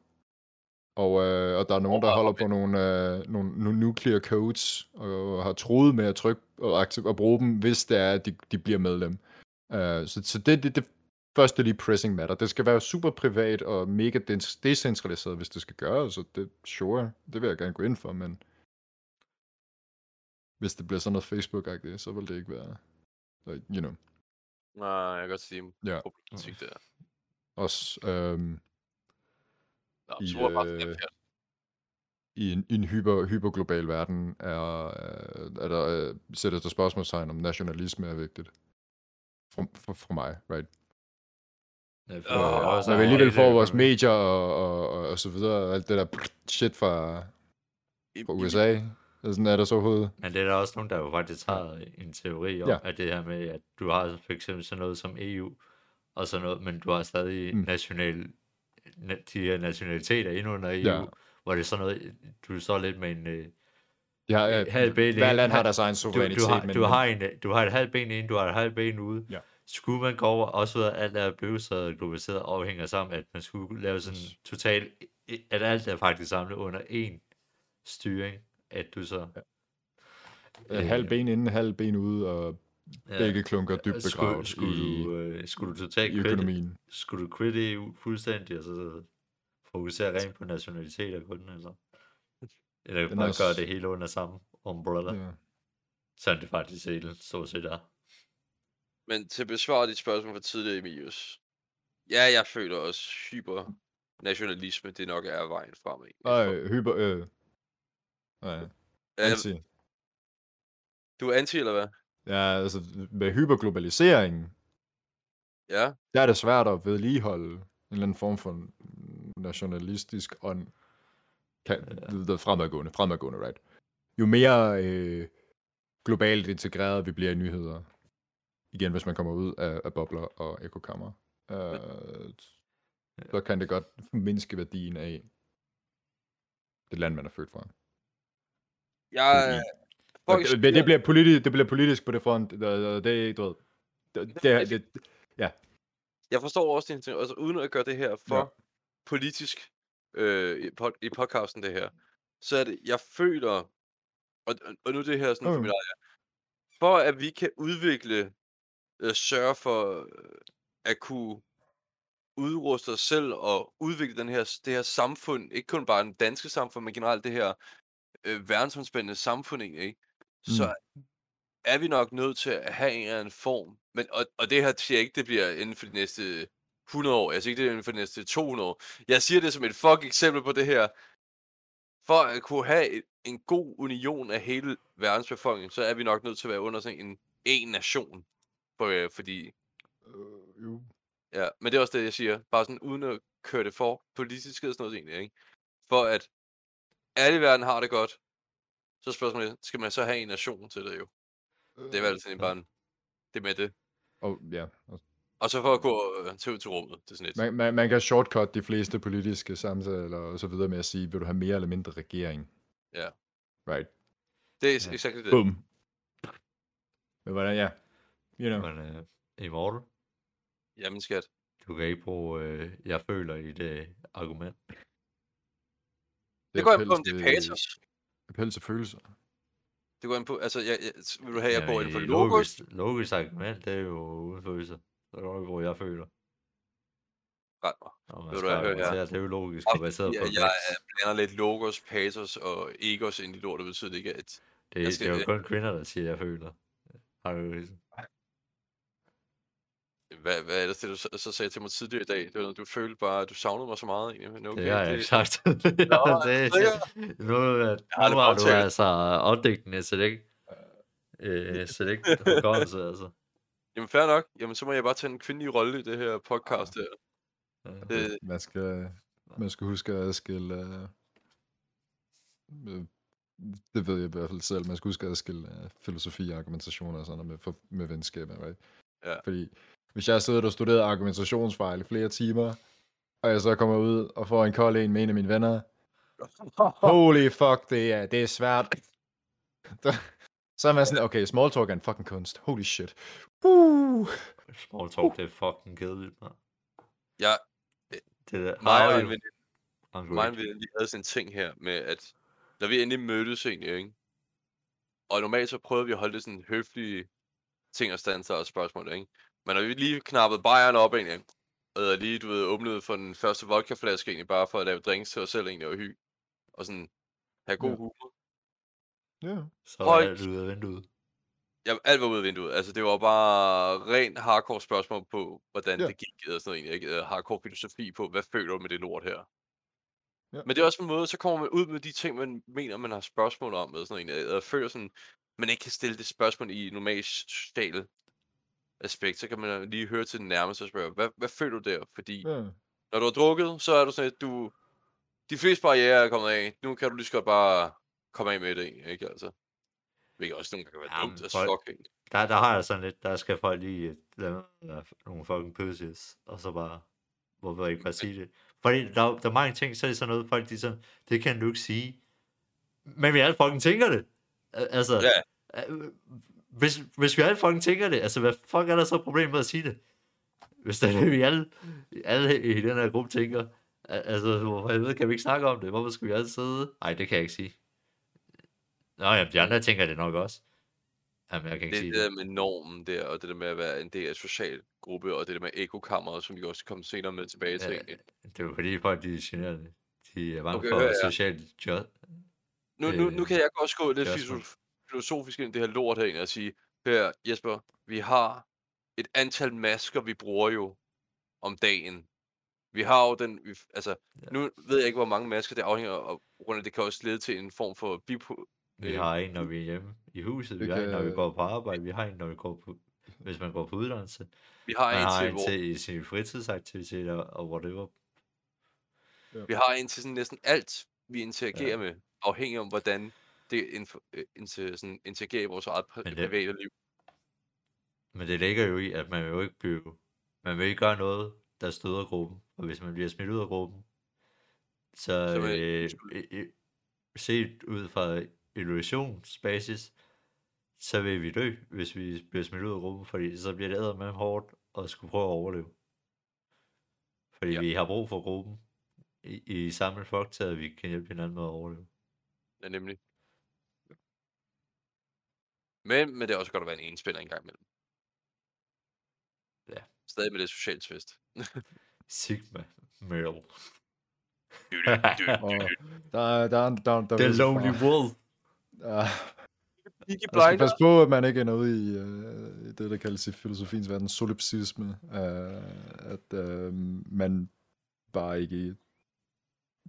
Og, øh, og der er nogen, der holder på nogle, øh, nogle, nogle nuclear codes, og har troet med at trykke og, aktiv- og bruge dem, hvis det er, at de, de bliver medlem. Øh, så så det, det, det første lige pressing matter. Det skal være super privat og mega decentraliseret, hvis det skal gøres, så det, sure, det vil jeg gerne gå ind for, men hvis det bliver sådan noget Facebook-agtigt, så vil det ikke være, like, you know, Nej, jeg kan godt sige Ja. problematik der. også øhm, Nå, I, bare øh, i en, i en hyper, hyperglobal verden er, øh, er der, øh, sættes der spørgsmålstegn om nationalisme er vigtigt. For, for, for mig, right? Ja, for Åh, jeg også Når vi er alligevel får vores medier og, og, og, og så videre, og alt det der shit fra, I- fra USA, og sådan er der så overhovedet. Men det er der også nogen, der jo faktisk har en teori om, Ja. at det her med, at du har for eksempel sådan noget som EU, og sådan noget, men du har stadig Mm. national, na- de her nationaliteter inde under EU, Ja. hvor det er sådan noget, du står lidt med en øh, Ja, ja, halv ben hver land har halv- deres egen du, suverænitet, du, har, men, du, har en, øh, du har et halvt ben ind, du har et halvt ben ude. Ja. Skulle man gå over, også ved at alt er blevet så globaliseret og afhænger sammen, at man skulle lave sådan Yes. totalt, at alt er faktisk samlet under én styring, at du så... øh, halv ben inden, halv ben ude, og ja, begge klunker dybt skulle, begravet skulle, i, du, øh, skulle du i totalt quit, økonomien. skulle du quit EU fuldstændig, og så fokusere rent på nationaliteter kun, eller? Eller Den bare er gøre det hele under samme umbrella, ja. Ja. sådan det faktisk helt stort set er. Men til at besvare dit spørgsmål fra tidligere, Emilius. Ja, jeg føler også hyper nationalisme, det nok er vejen frem. Ikke? Ej, hyper, øh. Nej, Øh, anti. du er anti, eller hvad? Ja, altså med hyperglobaliseringen, Ja. der er det svært at vedligeholde en eller anden form for nationalistisk ånd. Kan, ja. fremadgående, fremadgående, right? Jo mere øh, globalt integreret vi bliver i nyheder, igen hvis man kommer ud af, af bobler og ekokammer, øh, så kan det godt mindske værdien af det land, man er født fra. Jeg, Og folk det, det, bliver politisk, det bliver politisk på det front. Det, det, det er du ved. Det, det, det, jeg forstår også din ting, altså uden at gøre det her for Ja. ja. politisk øh, i, pod, i podcasten det her, så er det, jeg føler, og, og nu det her sådan for Mm. mit eget, for at vi kan udvikle, øh, sørge for øh, at kunne udruste os selv og udvikle den her, det her samfund, ikke kun bare den danske samfund, men generelt det her øh, verdensomspændende samfund, ikke? så er vi nok nødt til at have en eller anden form. Men, og, og det her siger jeg ikke, det bliver inden for de næste 100 år. Jeg siger ikke, det er inden for de næste 200 år. Jeg siger det som et fuck eksempel på det her. For at kunne have et, en god union af hele verdens befolkning, så er vi nok nødt til at være under sådan en, en nation. For, øh, fordi, øh, jo. ja, men det er også det, jeg siger. Bare sådan uden at køre det for politisk eller sådan noget egentlig, ikke? For at alle i verden har det godt, så spørgsmålet, skal man så have en nation til det jo? Det er vel sådan bare en, det med det. Og, ja. og så for at gå øh, til ud til rummet, det er sådan lidt. Man, man, man kan shortcut de fleste politiske samtaler og så videre med at sige, vil du have mere eller mindre regering? Ja. Right. Det er Ja. exakt det. Bum. Men hvordan, ja. You know. Men øh, Immortal, Jamen skat. du kan ikke bruge, øh, jeg føler i det argument. Det er går på, om det er patos. Appel til følelser. Det går an på, altså, jeg, jeg, vil du have, jeg går ind i logos? logisk, argument, det er jo uden følelser. Så du ikke bruge, jeg føler. ret mig. Og man Ved du, hører her? det er jo logisk, Og og baseret fordi, på at jeg er- blander lidt logos, patos og egos ind i betyder det ikke, at... Det, det er jo kun kvinder, der siger, jeg føler. Har du Hvad, hvad er det, det du så, så sagde til mig tidligere i dag? Det var noget, du følte bare, at du savnede mig så meget egentlig. Men okay, Det har jeg ikke sagt. Nå, det, sikker? nu, er- har aldrig nu har du altså opdækkende, så det ikke... Øh, så det ikke hukommelse, altså. Jamen fair nok. Jamen så må jeg bare tage en kvindelig rolle i det her podcast her. Det, Man skal, man skal huske at adskille... øh, øh, det ved jeg i hvert fald selv. Man skal huske at adskille uh, filosofi og argumentationer og sådan noget med, for, med venskaber, right? Ja. Fordi hvis jeg sidder og studerer argumentationsfejl i flere timer, og jeg så kommer ud og får en kold en med en af mine venner, holy fuck, det er, det er svært. så er man sådan, okay, small talk er en fucking kunst. Holy shit. Uh. Small talk, det er fucking kedeligt, man. jeg, Det der, mig og en veninde, I'm mig og en great. veninde, vi havde sådan en ting her med, at når vi endelig mødtes egentlig, ikke? Og normalt så prøvede vi at holde det sådan høflige ting og standser og spørgsmål, ikke? Men når vi lige knappede bajeren op egentlig, og lige, du ved, åbnede for den første vodkaflaske egentlig, bare for at lave drinks til os selv egentlig og hygge, og sådan have god Ja. humor. Ja. Så er Hold- alt ude af vinduet. Ja, alt var ude af vinduet. Altså, det var bare rent hardcore spørgsmål på, hvordan Ja. det gik, og sådan noget egentlig. Ikke? Øh, Hardcore filosofi på, hvad føler du med det lort her? Ja. Men det er også en måde, så kommer man ud med de ting, man mener, man har spørgsmål om, og sådan noget. Jeg føler sådan, man ikke kan stille det spørgsmål i normalt sociale aspekt, så kan man lige høre til den nærmeste og spørge, hvad, hvad føler du der? Fordi ja. når du har drukket, så er du sådan, at du, de fleste barriere er kommet af. Nu kan du lige så godt bare komme af med det, ikke altså? Hvilket også nogle gange kan være Jamen, dumt as folk-? Der, der har jeg sådan lidt, der skal folk lige øh, nogle fucking pussies, og så bare, hvorfor ikke bare sige det? Fordi der, der er mange ting, så er det sådan noget, folk de sådan, det kan du ikke sige. Men vi alle fucking tænker det. Al- Altså, Ja. Hvis, hvis vi alle fucking tænker det, altså hvad fuck er der så problem med at sige det? Hvis det er det, vi alle, alle i den her gruppe tænker, al- altså hvorfor helvede kan vi ikke snakke om det? Hvorfor skal vi alle sidde? Nej, det kan jeg ikke sige. Nå ja, de andre tænker det nok også. Jamen, jeg kan ikke Det er sige det der med normen der, og det der med at være en del af en social gruppe, og det der med ekokammeret, som vi også kommer senere med tilbage til. Ja. Det er jo fordi folk, de er generede. De er bange Okay, for ja, socialt job. Nu, nu, nu øh, kan jeg også gå lidt filosof- filosofisk ind i det her lort herinde og sige, her Jesper, vi har et antal masker, vi bruger jo om dagen. Vi har jo den, vi, altså, Ja. nu ved jeg ikke, hvor mange masker det afhænger af, af, det kan også lede til en form for bipo, Vi øh, har en, når vi er hjemme i huset. Vi Det har en, når vi kan- går på arbejde. Vi har en, når vi går på, hvis man går på uddannelse. vi har Man en har til, en hvor, til i sine fritidsaktiviteter og whatever. vi har en til sådan næsten alt, vi interagerer Ja. med, afhængig om, hvordan det inf- øh, inter, sådan, interagerer i vores eget Men det- private liv. Men det ligger jo i, at man vil jo ikke blive... Man vil ikke gøre noget, der støder gruppen. Og hvis man bliver smidt ud af gruppen, så, Så vil- øh, øh, øh, set ud fra illusionsbasis, så vil vi dø, hvis vi bliver smidt ud af gruppen, fordi så bliver det med hårdt at skulle prøve at overleve. Fordi Ja. ja. vi har brug for gruppen i, i samme flok til, at vi kan hjælpe hinanden med at overleve. Ja, nemlig. Men, men det er også godt at være en enspænder en gang imellem. Ja. Stadig med det socialt tvist. Sigma Male. Og der, er- der, er- der, der, The er Lonely Wolf. Ja, man skal passe på, at man ikke ender ud i øh, det, der kaldes i filosofiens verden solipsisme. Øh, at øh, man bare ikke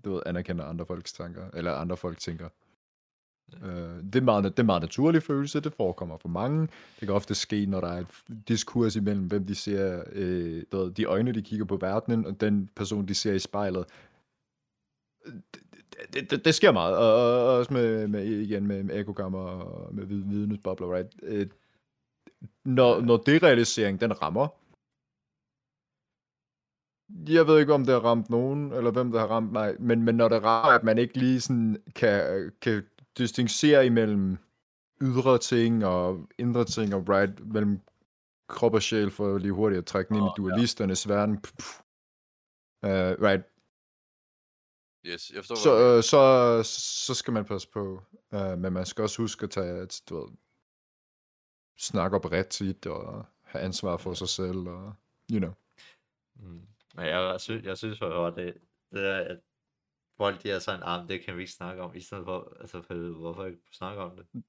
du ved, anerkender andre folks tanker, eller andre folk tænker. Øh, det, er meget, det er meget naturlig følelse, det forekommer for mange. Det kan ofte ske, når der er et diskurs imellem, hvem de ser, øh, du ved, de øjne, de kigger på verdenen, og den person, de ser i spejlet. Det, det, det, det sker meget, og, og også med, med, igen med, med og med vidnesbobler, right? Øh, når, når derealisering, den rammer, jeg ved ikke, om det har ramt nogen, eller hvem der har ramt mig, men, men når det rammer, at man ikke lige sådan kan, kan distancere imellem ydre ting og indre ting, og right, mellem krop og sjæl, for lige hurtigt at trække den ind i Åh, ja. dualisternes verden. Pff. Uh, right, Yes, jeg forstår, så, øh, så, så skal man passe på. Uh, men man skal også huske at tage, at, du ved, snakke op ret tit, og have ansvar for sig selv, og, you know. Mm. Men jeg, synes, jeg synes for det, det er, at folk de er sådan, ah, det kan vi ikke snakke om, i stedet for, altså, for, hvorfor ikke snakke om det?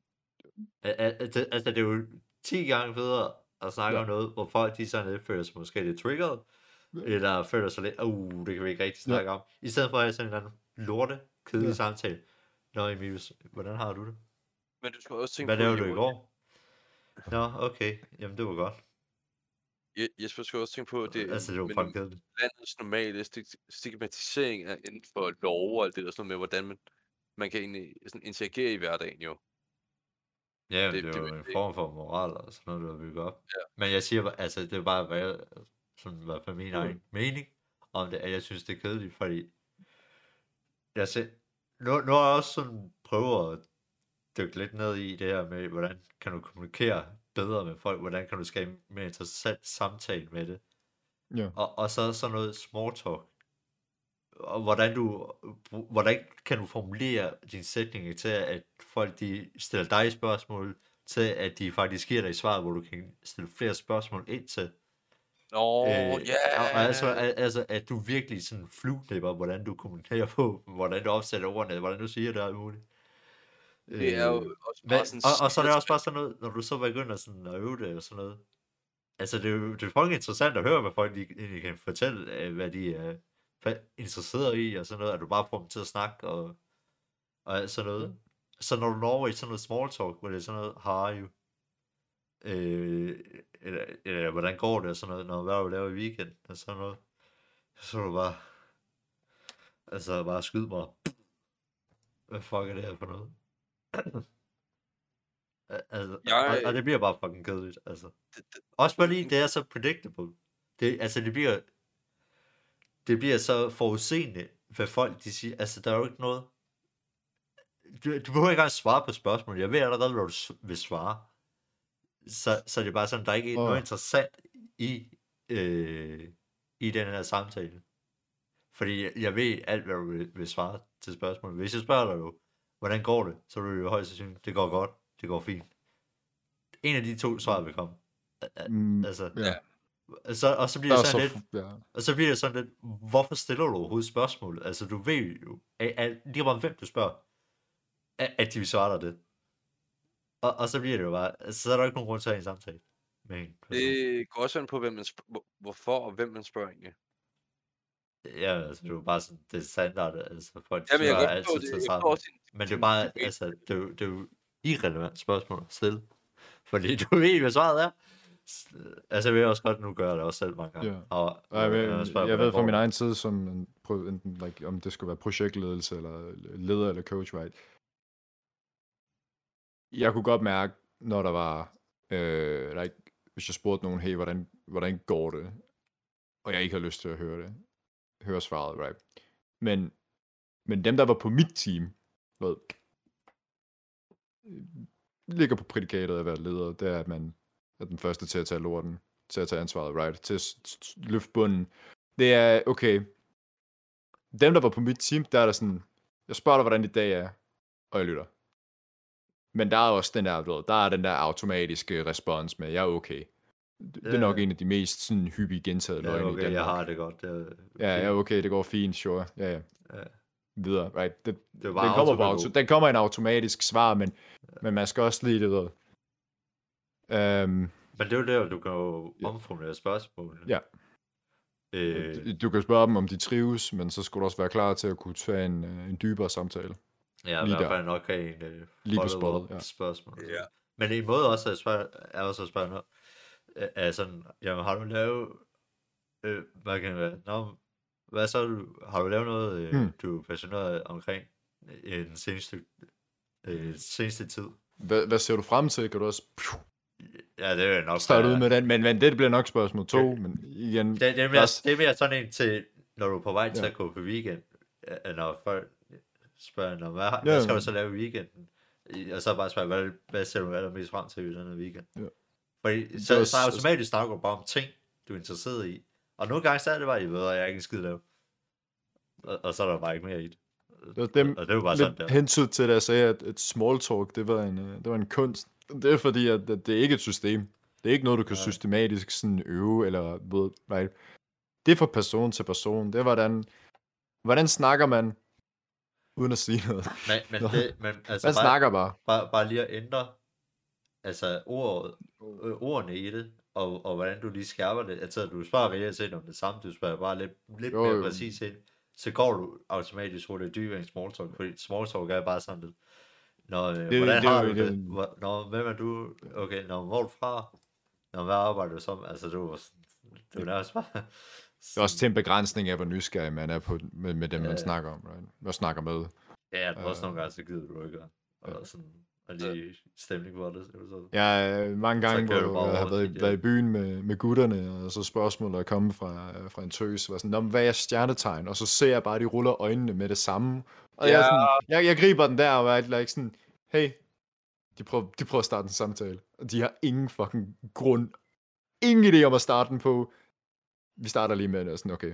Al- al- Altså, altså, det er jo 10 gange federe at snakke Ja. om noget, hvor folk de sådan lidt føler sig måske lidt triggered, Ja. eller føler sig lidt, uh, det kan vi ikke rigtig snakke om, i stedet for at have sådan en eller anden lorte, kedelig Ja. samtale. Nå, Emilius, hvordan har du det? Men du skal også tænke Hvad på, lavede du i går? Nå, okay, jamen det var godt. Je- Jesper skal også tænke på, at det, Altså, det var kedeligt. landets normale stig- stigmatisering af inden for lov og alt det der sådan noget med, hvordan man, man kan egentlig sådan interagere i hverdagen jo. Ja, Det- det, det, det var en det- form for moral og sådan noget, der var bygget op. Ja. Men jeg siger altså det er bare, hvad jeg, sådan, hvad for min Mm. egen mening om det, at jeg synes, det er kedeligt, fordi jeg ser, nu, nu har jeg også sådan prøvet at dykke lidt ned i det her med, hvordan kan du kommunikere bedre med folk, hvordan kan du skabe en mere interessant samtale med det, Ja. og, og så sådan noget small talk, og hvordan du, hvordan kan du formulere dine sætninger til, at folk de stiller dig spørgsmål, til at de faktisk giver dig svar, hvor du kan stille flere spørgsmål ind til. Nå, Øh, ja. og, og altså, al- altså, at du virkelig sådan flueknipper, hvordan du kommunikerer på, hvordan du opsætter ordene, hvordan du siger det og muligt. Det er jo Øh, også bare sådan... og, og så er det også bare sådan noget, når du så begynder sådan at øve det og sådan noget. Altså, det er jo det er fucking interessant at høre, hvad folk egentlig kan fortælle, øh, hvad de er interesseret i, og sådan noget, at du bare får dem til at snakke, og, og alt sådan noget. Så når du når over i sådan noget small talk, hvor det er sådan noget, how are you? Øh, eller, eller, hvordan går det, og sådan noget, når hvad har du lavet i weekend, og sådan noget. Så er du bare, altså bare skyd mig. Hvad fuck er det her for noget? Al- altså, Jeg- og, og, det bliver bare fucking kedeligt, altså. Det- det- Også fordi det er så predictable. Det, altså, det bliver, det bliver så forudseende, hvad folk de siger. Altså, der er jo ikke noget... Du, du behøver ikke engang svare på spørgsmål. Jeg ved allerede, hvad du vil svare. Så, så det er bare sådan, der er ikke Åh. noget interessant i, øh, i den her samtale. Fordi jeg, jeg ved alt, hvad du vil, vil svare til spørgsmålet. Hvis jeg spørger dig jo, hvordan går det? Så vil du jo højst sandsynligt, det går godt, det går fint. En af de to svar vil komme. Mm, Altså, ja. så, og så bliver det sådan så, lidt, ja. og så bliver det sådan lidt, hvorfor stiller du overhovedet spørgsmål? Altså, du ved jo, at, at lige meget hvem du spørger, at, at de vil svare dig det. Og, og så bliver det jo bare, altså, så er der ikke nogen grund til at have en samtale med en person. Det går også an på, hvem man sp- hvor- hvorfor og hvem man spørger egentlig. Ja, altså, det er jo bare sådan, det er standard, altså, folk Jamen, jeg spørger altid det. til Jeg sammen. Men det er bare, altså, det er jo, det er jo irrelevant spørgsmål at stille. Fordi du ved, hvad svaret er. S- Altså, jeg vil også godt nu gøre det også selv mange gange. Ja. Og, Og jeg, ved, og spørger, jeg ved fra min egen tid, som en, enten, like, om det skulle være projektledelse, eller leder, eller coach, right? Jeg kunne godt mærke, når der var, øh, like, hvis jeg spurgte nogen, hey, hvordan, hvordan går det? Og jeg ikke har lyst til at høre det. Høre svaret, right? Men, men dem, der var på mit team, ved, øh, ligger på prædikatet af at være leder, det er, at man er den første til at tage lorten, til at tage ansvaret, right? Til at løfte bunden. Det er, okay, dem, der var på mit team, der er der sådan, jeg spørger dig, hvordan dit dag er, og jeg lytter. Men der er også den der, du ved, der er den der automatiske respons med, jeg er okay. Det, det er nok Ja. en af de mest sådan hyppige gentagede Ja, løgne i okay, jeg Danmark. har det godt. Det er, Ja, jeg er okay, det går fint, sure. Ja, ja. Ja. Videre, right? Det, Det er bare den, kommer på auto, den kommer en automatisk svar, men, men man skal også lige det ved. Um, Men det er jo der, du kan jo Ja. omformulere spørgsmålene. Ja. Øh, du kan spørge dem, om de trives, men så skulle du også være klar til at kunne tage en, øh, en dybere samtale. ja, i lige hvert der. fald nok have en uh, Lige på spottet, ja. spørgsmål. Ja. Men en måde også at spørge, er også at spørge noget, øh, er sådan, jamen har du lavet, øh, hvad kan det være, Nå, hvad så, du, har du lavet noget, øh, Hmm. du er passioneret omkring øh, den seneste, øh, seneste tid? Hvad, hvad ser du frem til? Kan du også Ja, det er nok starte ud med den? Men, men det bliver nok spørgsmål to, men igen, Det, det, er mere, er- det er mere sådan en til, når du er på vej til Ja. at gå på weekend, øh, når folk spørger, "Nå, hvad, Ja, hvad skal du så lave i weekenden? Og så bare spørge, hvad, hvad ser du allermest frem til i den her weekend? Ja. Fordi så, også- så automatisk snakker du bare om ting, du er interesseret i. Og nogle gange så er det bare, jeg ved, at jeg ikke en skid lave. Og, og så er der bare ikke mere i det. Det var dem- og det jo bare sådan der. hentyd til, da jeg sagde, at et small talk, det var en, øh, det var en kunst. Det er fordi, at, at det er ikke et system. Det er ikke noget, du kan Nej. systematisk sådan øve, eller ved, right? det er fra person til person. Det er, hvordan, hvordan snakker man, uden at sige noget. Men, men, det, men altså Man bare, snakker bare. bare, bare lige at ændre altså ordet, øh, ordene i det, og, og hvordan du lige skærper det. Altså, du spørger reelt set om det samme, du spørger bare lidt, lidt Jo, mere jo. præcis ind, så går du automatisk hurtigt dybere i small talk, fordi small talk er bare sådan lidt, Nå, øh, Det- hvordan det er har jo du det? det- Nå, hvem er du? Okay, nå, hvor er du fra? Nå, hvad arbejder du som? Altså, du det var nærmest bare... Det er også til en begrænsning af, hvor nysgerrig man er på, med, med dem, Ja, man ja. snakker om, right? Og snakker med. Ja, det var også Øh, nogle gange, så gider du ikke og sådan, og lige stemning for det. Så, så. Jeg øh, mange gange, du hvor jeg har været, i- været i byen med, med gutterne, og så spørgsmål er kommet fra, øh, fra en tøs, var sådan, "Nå, men hvad er stjernetegn? Og så ser jeg bare, at de ruller øjnene med det samme. Og jeg, Ja. sådan, jeg, jeg griber den der, og er like sådan, hey, de prøver, de prøver at starte en samtale. Og de har ingen fucking grund, ingen idé om at starte den på. Vi starter lige med det, og sådan, okay,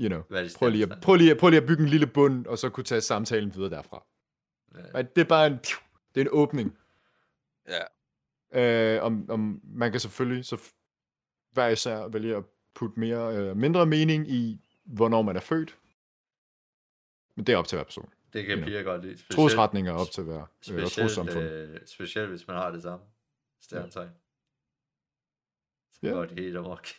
you know. Prøv lige, at, prøv, lige, at- prøv lige at bygge en lille bund, og så kunne tage samtalen videre derfra. Ja. Det er bare en, det er en åbning. Ja. Øh, om, om man kan selvfølgelig så hver især vælge at putte mere øh, mindre mening i, hvornår man er født. Men det er op til hver person. Det kan piger godt lide. Specielt- Trosretninger er op til hver. Øh, og Specielt, trossamfund. øh, specielt hvis man har det samme stjernetegn. Så Ja. går det helt amok.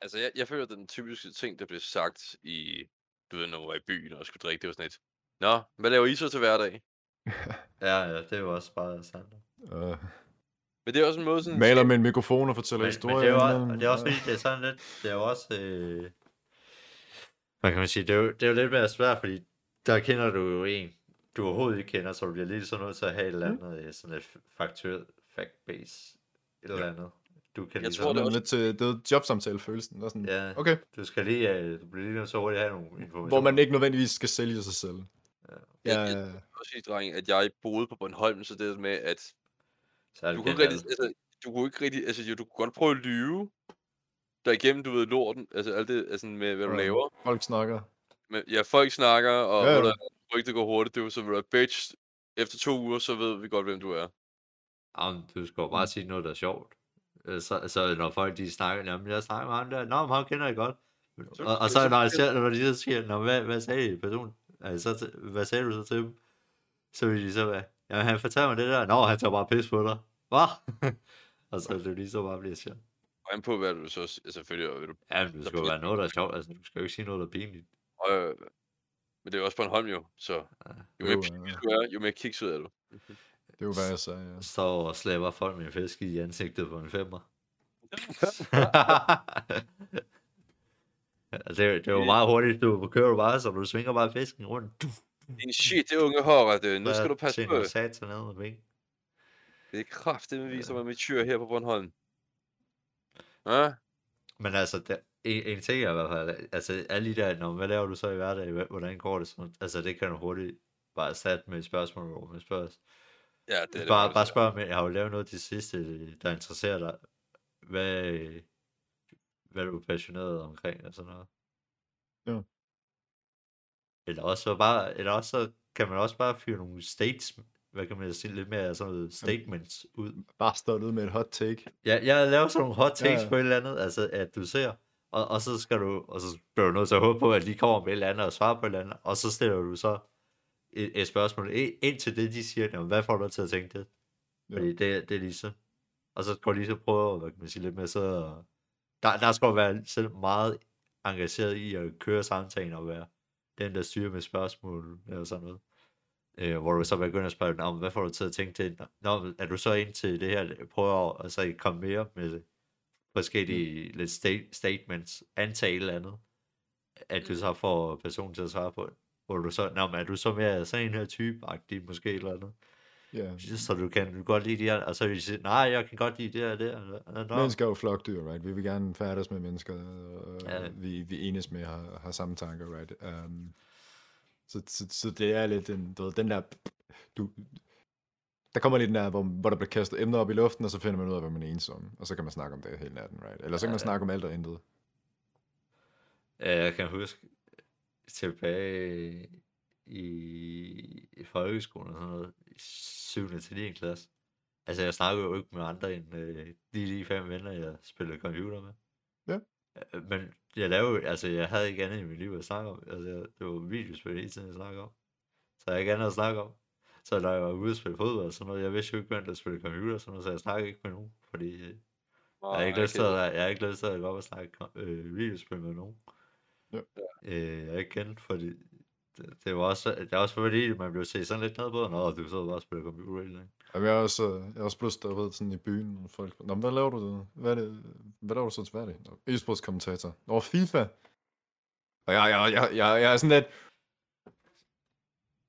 Altså, jeg, jeg føler, at den typiske ting, der blev sagt i, du ved, når man var i byen og skulle drikke, det var sådan et, Nå, hvad laver I så til hverdag? Ja, ja, det er jo også bare sandt. Øh, Men det er også en måde sådan... maler med en mikrofon og fortæller Men, historier. men det, er jo, også- det er også fordi, det er sådan lidt, det er jo også, øh, hvad kan man sige, det er jo, det er jo lidt mere svært, fordi der kender du jo en, du overhovedet ikke kender, så du bliver lidt sådan nødt til at have et eller andet, mm. sådan et faktuelt fact-base, et eller andet. Du kan Jeg ligesom, tror, det er lidt til det er jobsamtale-følelsen. Der er sådan, Ja, Okay, du skal lige, øh, du bliver lige nødt til at hurtigt have nogle informationer. hvor man ikke nødvendigvis skal sælge sig selv. Ja. Jeg- vil også sige, dreng, at jeg boede på Bornholm, så det med, at så det du kunne, rigtig, altså, du kunne ikke rigtig, altså jo, du kunne godt prøve at lyve, der igennem, du ved, lorten, altså alt det, altså med, hvad du Ja. laver. folk snakker. Men, ja, folk snakker, og Ja, ja, ja. rygte går hurtigt, det er jo så, du, bitch, efter to uger, så ved vi godt, hvem du er. Jamen, du skal jo bare sige noget, der er sjovt. Øh, Så, så når folk de snakker, jamen jeg snakker med ham der, nå, men ham kender jeg godt. Så- Og, og så- så når, jeg ser, når de så siger, nå, hvad, hvad sagde personen? Altså, så, til- hvad sagde du så til dem? Så vil de så være, jamen han fortalte mig det der, nå, han tager bare pis på dig. Hvad? og så er det lige så bare bliver sjovt. Og an på, hvad du så, selvfølgelig, vil du, Jamen, du skal jo være noget, der er sjovt. Altså, du skal jo ikke sige noget, der er pinligt. øh, men det er jo også Bornholm jo, så jo mere Jo, pinlig ja. du er, jo mere kikset er du. Det er jo, hvad jeg sagde, ja. Står og slæber folk med en fisk i ansigtet på en femmer. Altså, det, det jo meget hurtigt, du kører du bare, så du svinger bare fisken rundt. Du, Din shit, det unge horror, det. Nu skal du passe på. Sat ned med ben. Det er kraftigt, med viser mig mature her på Bornholm. Ja, Men altså, der, en, en ting er i hvert fald, altså alle de der, når, hvad laver du så i hverdag, Hva- hvordan går det sådan, altså det kan du hurtigt bare erstatte med et spørgsmål, hvor man spørger, ja det er det. bare, faktisk. bare spørg jeg har jo lavet noget til sidste, der interesserer dig, hvad, hvad er du passioneret omkring, og sådan noget. Ja. Eller også, så bare, eller også så kan man også bare fyre nogle states, hvad kan man sige, lidt mere sådan noget statements ud. Bare stå ud med et hot take. Ja, jeg laver sådan nogle hot takes Ja, på et eller andet, altså at du ser, og, og så skal du, og så bliver du nødt til at håbe på, at de kommer med et eller andet og svarer på et eller andet, og så stiller du så et, et spørgsmål ind, til det, de siger, jamen, hvad får du til at tænke det? Ja. Fordi det, det er lige så. Og så du lige så prøve, hvad kan man sige, lidt mere så, der, der skal være selv meget engageret i at køre samtalen og være den, der styrer med spørgsmål eller sådan noget. Øh, hvor du så begynder at spørge, men hvad får du til at tænke det? Nå, er du så ind til det her, prøver at altså, komme mere med forskellige lidt sta- statements, antage et eller andet, at du så får personen til at svare på det. Hvor du så, Nå, er du så mere sådan en her type-agtig, måske eller andet? Ja. Så du kan du godt lide det her, og så vil de sige, nej, jeg kan godt lide det her, det og- og- Mennesker er jo flokdyr, right? Vi vil gerne færdes med mennesker, og Ja. vi, vi enes med har, har samme tanker, right? Um, så, så, så, det er lidt den, du ved, den der... Du, der kommer lidt den der, hvor, hvor der bliver kastet emner op i luften, og så finder man ud af, hvad man er ensom. Og så kan man snakke om det hele natten, right? Eller så kan man ja. snakke om alt og intet. Ja, jeg kan huske tilbage i, i folkeskolen og sådan noget, i 7. til 9. klasse. Altså, jeg snakkede jo ikke med andre end øh, de lige fem venner, jeg spillede computer med. Ja. Øh, Men jeg lavede, altså jeg havde ikke andet i mit liv at snakke om. Altså, jeg- det var videospil hele tiden, jeg snakkede om. Så jeg havde ikke andet at snakke om. Så når jeg var ude og spille fodbold og sådan noget, jeg vidste jo ikke, hvem der spillede computer og sådan noget, så jeg snakkede ikke med nogen, fordi øh, jeg har ikke lyst til at, jeg har ikke lyst til at gå op og snakke øh, videospil med nogen. Ja. Øh, jeg ikke kendt, fordi det, det, var også, det er også fordi, man blev set sådan lidt ned på, når du sidder bare og spiller computer hele dagen. Jamen, jeg er også, øh, jeg er også blevet stoppet sådan i byen, og folk, Nå, men hvad laver du det? Hvad, er det, hvad laver du så til hverdag? E-sports kommentator. Nå, FIFA. Og jeg, jeg, jeg, jeg, jeg er sådan lidt,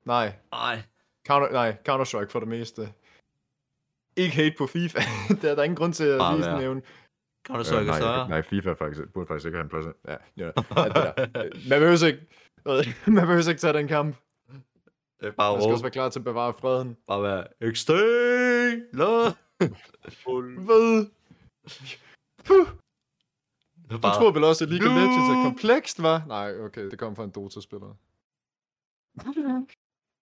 nej, Nej, Counter, nej, Counter-Strike for det meste. Ikke hate på FIFA. der er der ingen grund til at Bare nævne. kan du så ikke nej, større? nej, FIFA er faktisk, burde faktisk ikke have en plads. Ja, ja, det der. Man behøver ikke, man behøver ikke tage den kamp. Det er bare Man skal også råbe, være klar til at bevare freden. bare være. Det er Du bare, tror vel også, at League of Legends er komplekst, var? Nej, okay, det kom fra en Dota-spiller.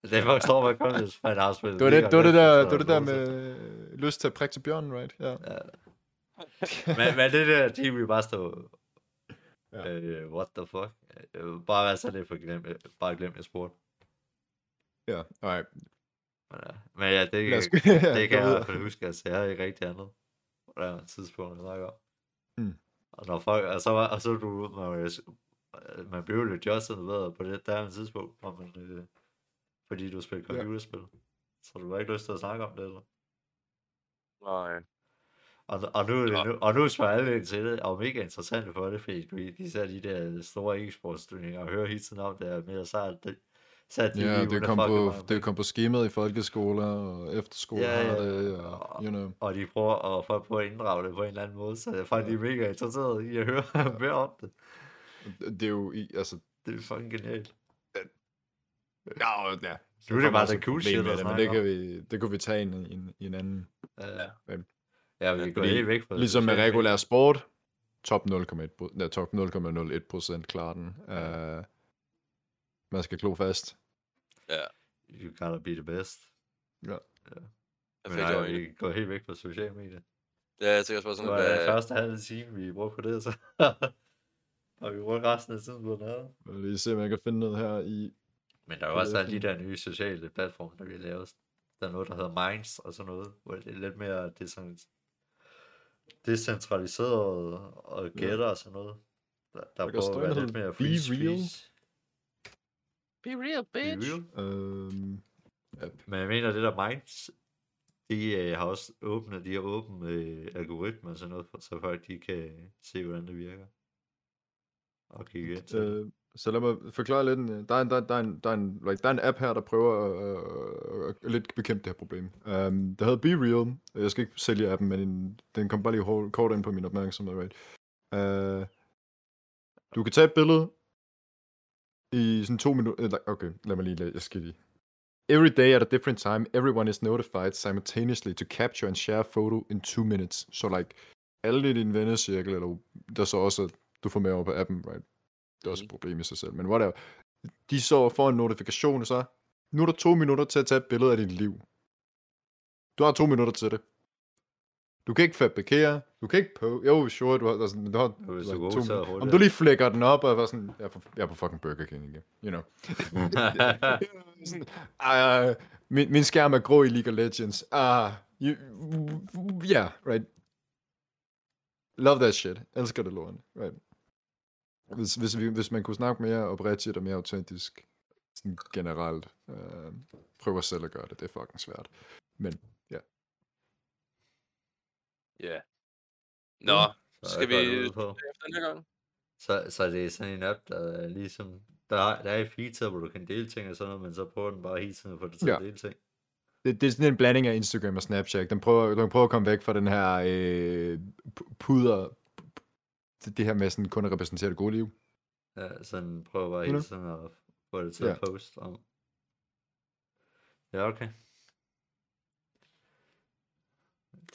det er faktisk står, man kommer til at afspille. Det var det, det, var det der, det var det der med lyst til at prikke til bjørnen, right? Ja. men, men det der team, vi bare stå... Ja. Øh, what the fuck? Vil bare være sådan lidt for glem, bare glem, jeg spurgte. Ja, alright. Men, ja. men ja, det, Lad os det kan jeg i hvert fald huske, at jeg havde ikke rigtig andet. På det her tidspunkt, jeg snakker om. Mm. Og når folk, og så, var, og så du, man, man blev jo lidt just bedre på det der tidspunkt, hvor man, øh, fordi du spiller Ja. computerspil. Så du har ikke lyst til at snakke om det, eller? Nej. Og, og, nu, er det, nu, og nu spørger alle ind til det, og mega interessant for det, fordi du, de ser de der store e-sportsstyrninger og hører hele tiden om det, er mere så er det, så er de Ja, det kom, på, det kom på skemaet i folkeskoler og efterskole Ja, ja, det, og, you know. og de prøver at, folk prøver at inddrage det på en eller anden måde, så faktisk ja. mega interesseret i at høre mere om det. Det er jo, i, altså, Det er fucking genialt. ja, ja. Nu er det bare the cool shit med at det, men det, kan vi, det kunne vi tage i en, i en anden. Ja, men- ja vi Ja, går helt væk fra det. Ligesom med regulær sport, top 0,1 pro- ja, top 0,01 procent klarer den. Uh, man skal klo fast. Ja. You gotta be the best. Ja. Jeg Men nej, vi går helt væk fra sociale medier. Ja, jeg tænker også bare Det sådan, var hvad... første halve time, vi brugte på det, så har vi brugt resten af tiden på noget. Jeg vil lige se, om jeg kan finde noget her i... Men der er jo Det er også alle de der nye sociale platforme, der vi laver. Der er noget, der hedder Minds og sådan noget, hvor det er lidt mere decent- decentraliseret og gætter og sådan noget. Der, der Der prøver at være lidt der mere free Be Real. speech. Be real, Be bitch. real. Øhm, Men jeg mener, det der Minds, de øh, har også åbnet, de har åbnet øh, algoritmer og sådan noget, så folk de kan se, hvordan det virker. Og kigge ind til det så lad mig forklare lidt. Øh, der er en, der, der, er en, der, er en, like, der er en app her, der prøver at, at, at lidt bekæmpe det her problem. Um, der hedder Be Real. Jeg skal ikke sælge appen, men en, den kom bare lige hurtigt- kort ind på min opmærksomhed. Right? Uh, du kan tage et billede i sådan to minutter. Okay, lad mig lige lade. Jeg skal lige. Every day at a different time, everyone is notified simultaneously to capture and share a photo in two minutes. Så like, alle i din vennecirkel, eller der så også, du får med over på appen, right? Det er også et problem i sig selv, men whatever. De så får en notifikation, og så, nu er der to minutter til at tage et billede af dit liv. Du har to minutter til det. Du kan ikke fabrikere, du kan ikke på, jo, sure, du har, altså, du har Du god to minutter. Om du lige flækker den op, og var sådan, jeg er på, jeg er på fucking Burger King igen, you know. sådan, uh, min, min skærm er grå i League of Legends. Ah, you, yeah, right. Love that shit. Elsker det lort, right. Hvis, hvis, vi, hvis man kunne snakke mere oprigtigt og mere autentisk, sådan generelt, øh, prøver selv at gøre det, det er fucking svært. Men, ja. Ja. Nå, Så skal vi efter den her gang? Så, så det er sådan en app, der er ligesom... Der er, der er feature, hvor du kan dele ting og sådan noget, men så prøver den bare hele tiden at få dig til Ja. at dele ting. Det, det er sådan en blanding af Instagram og Snapchat. Den prøver, den prøver at komme væk fra den her øh, pu- puder, det, det her med sådan kun at repræsentere det gode liv. Ja, så den prøver bare hele tiden at få det til Ja. at poste om. Ja, okay.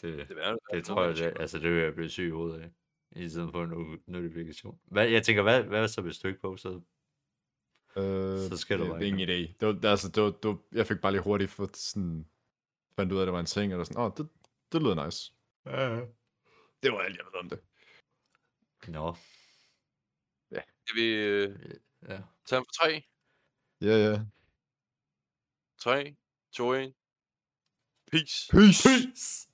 Det, Det, er, det tror jeg, det, altså det vil jeg blive syg i hovedet af. I stedet for en no- notifikation. Hvad, jeg tænker, hvad, hvad så hvis du ikke postede? Øh, Så skal du det, bare det er ikke ingen idé. Det var, altså, det var, det var, jeg fik bare lige hurtigt fået sådan, fandt ud af, at det var en ting, der sådan, åh, oh, det, det lyder nice. Ja, Det var alt, jeg ved om det. Nå. Skal vi øh, Ja. tage for tre? Ja, ja. 3, 2, 1. Peace. Peace! Peace!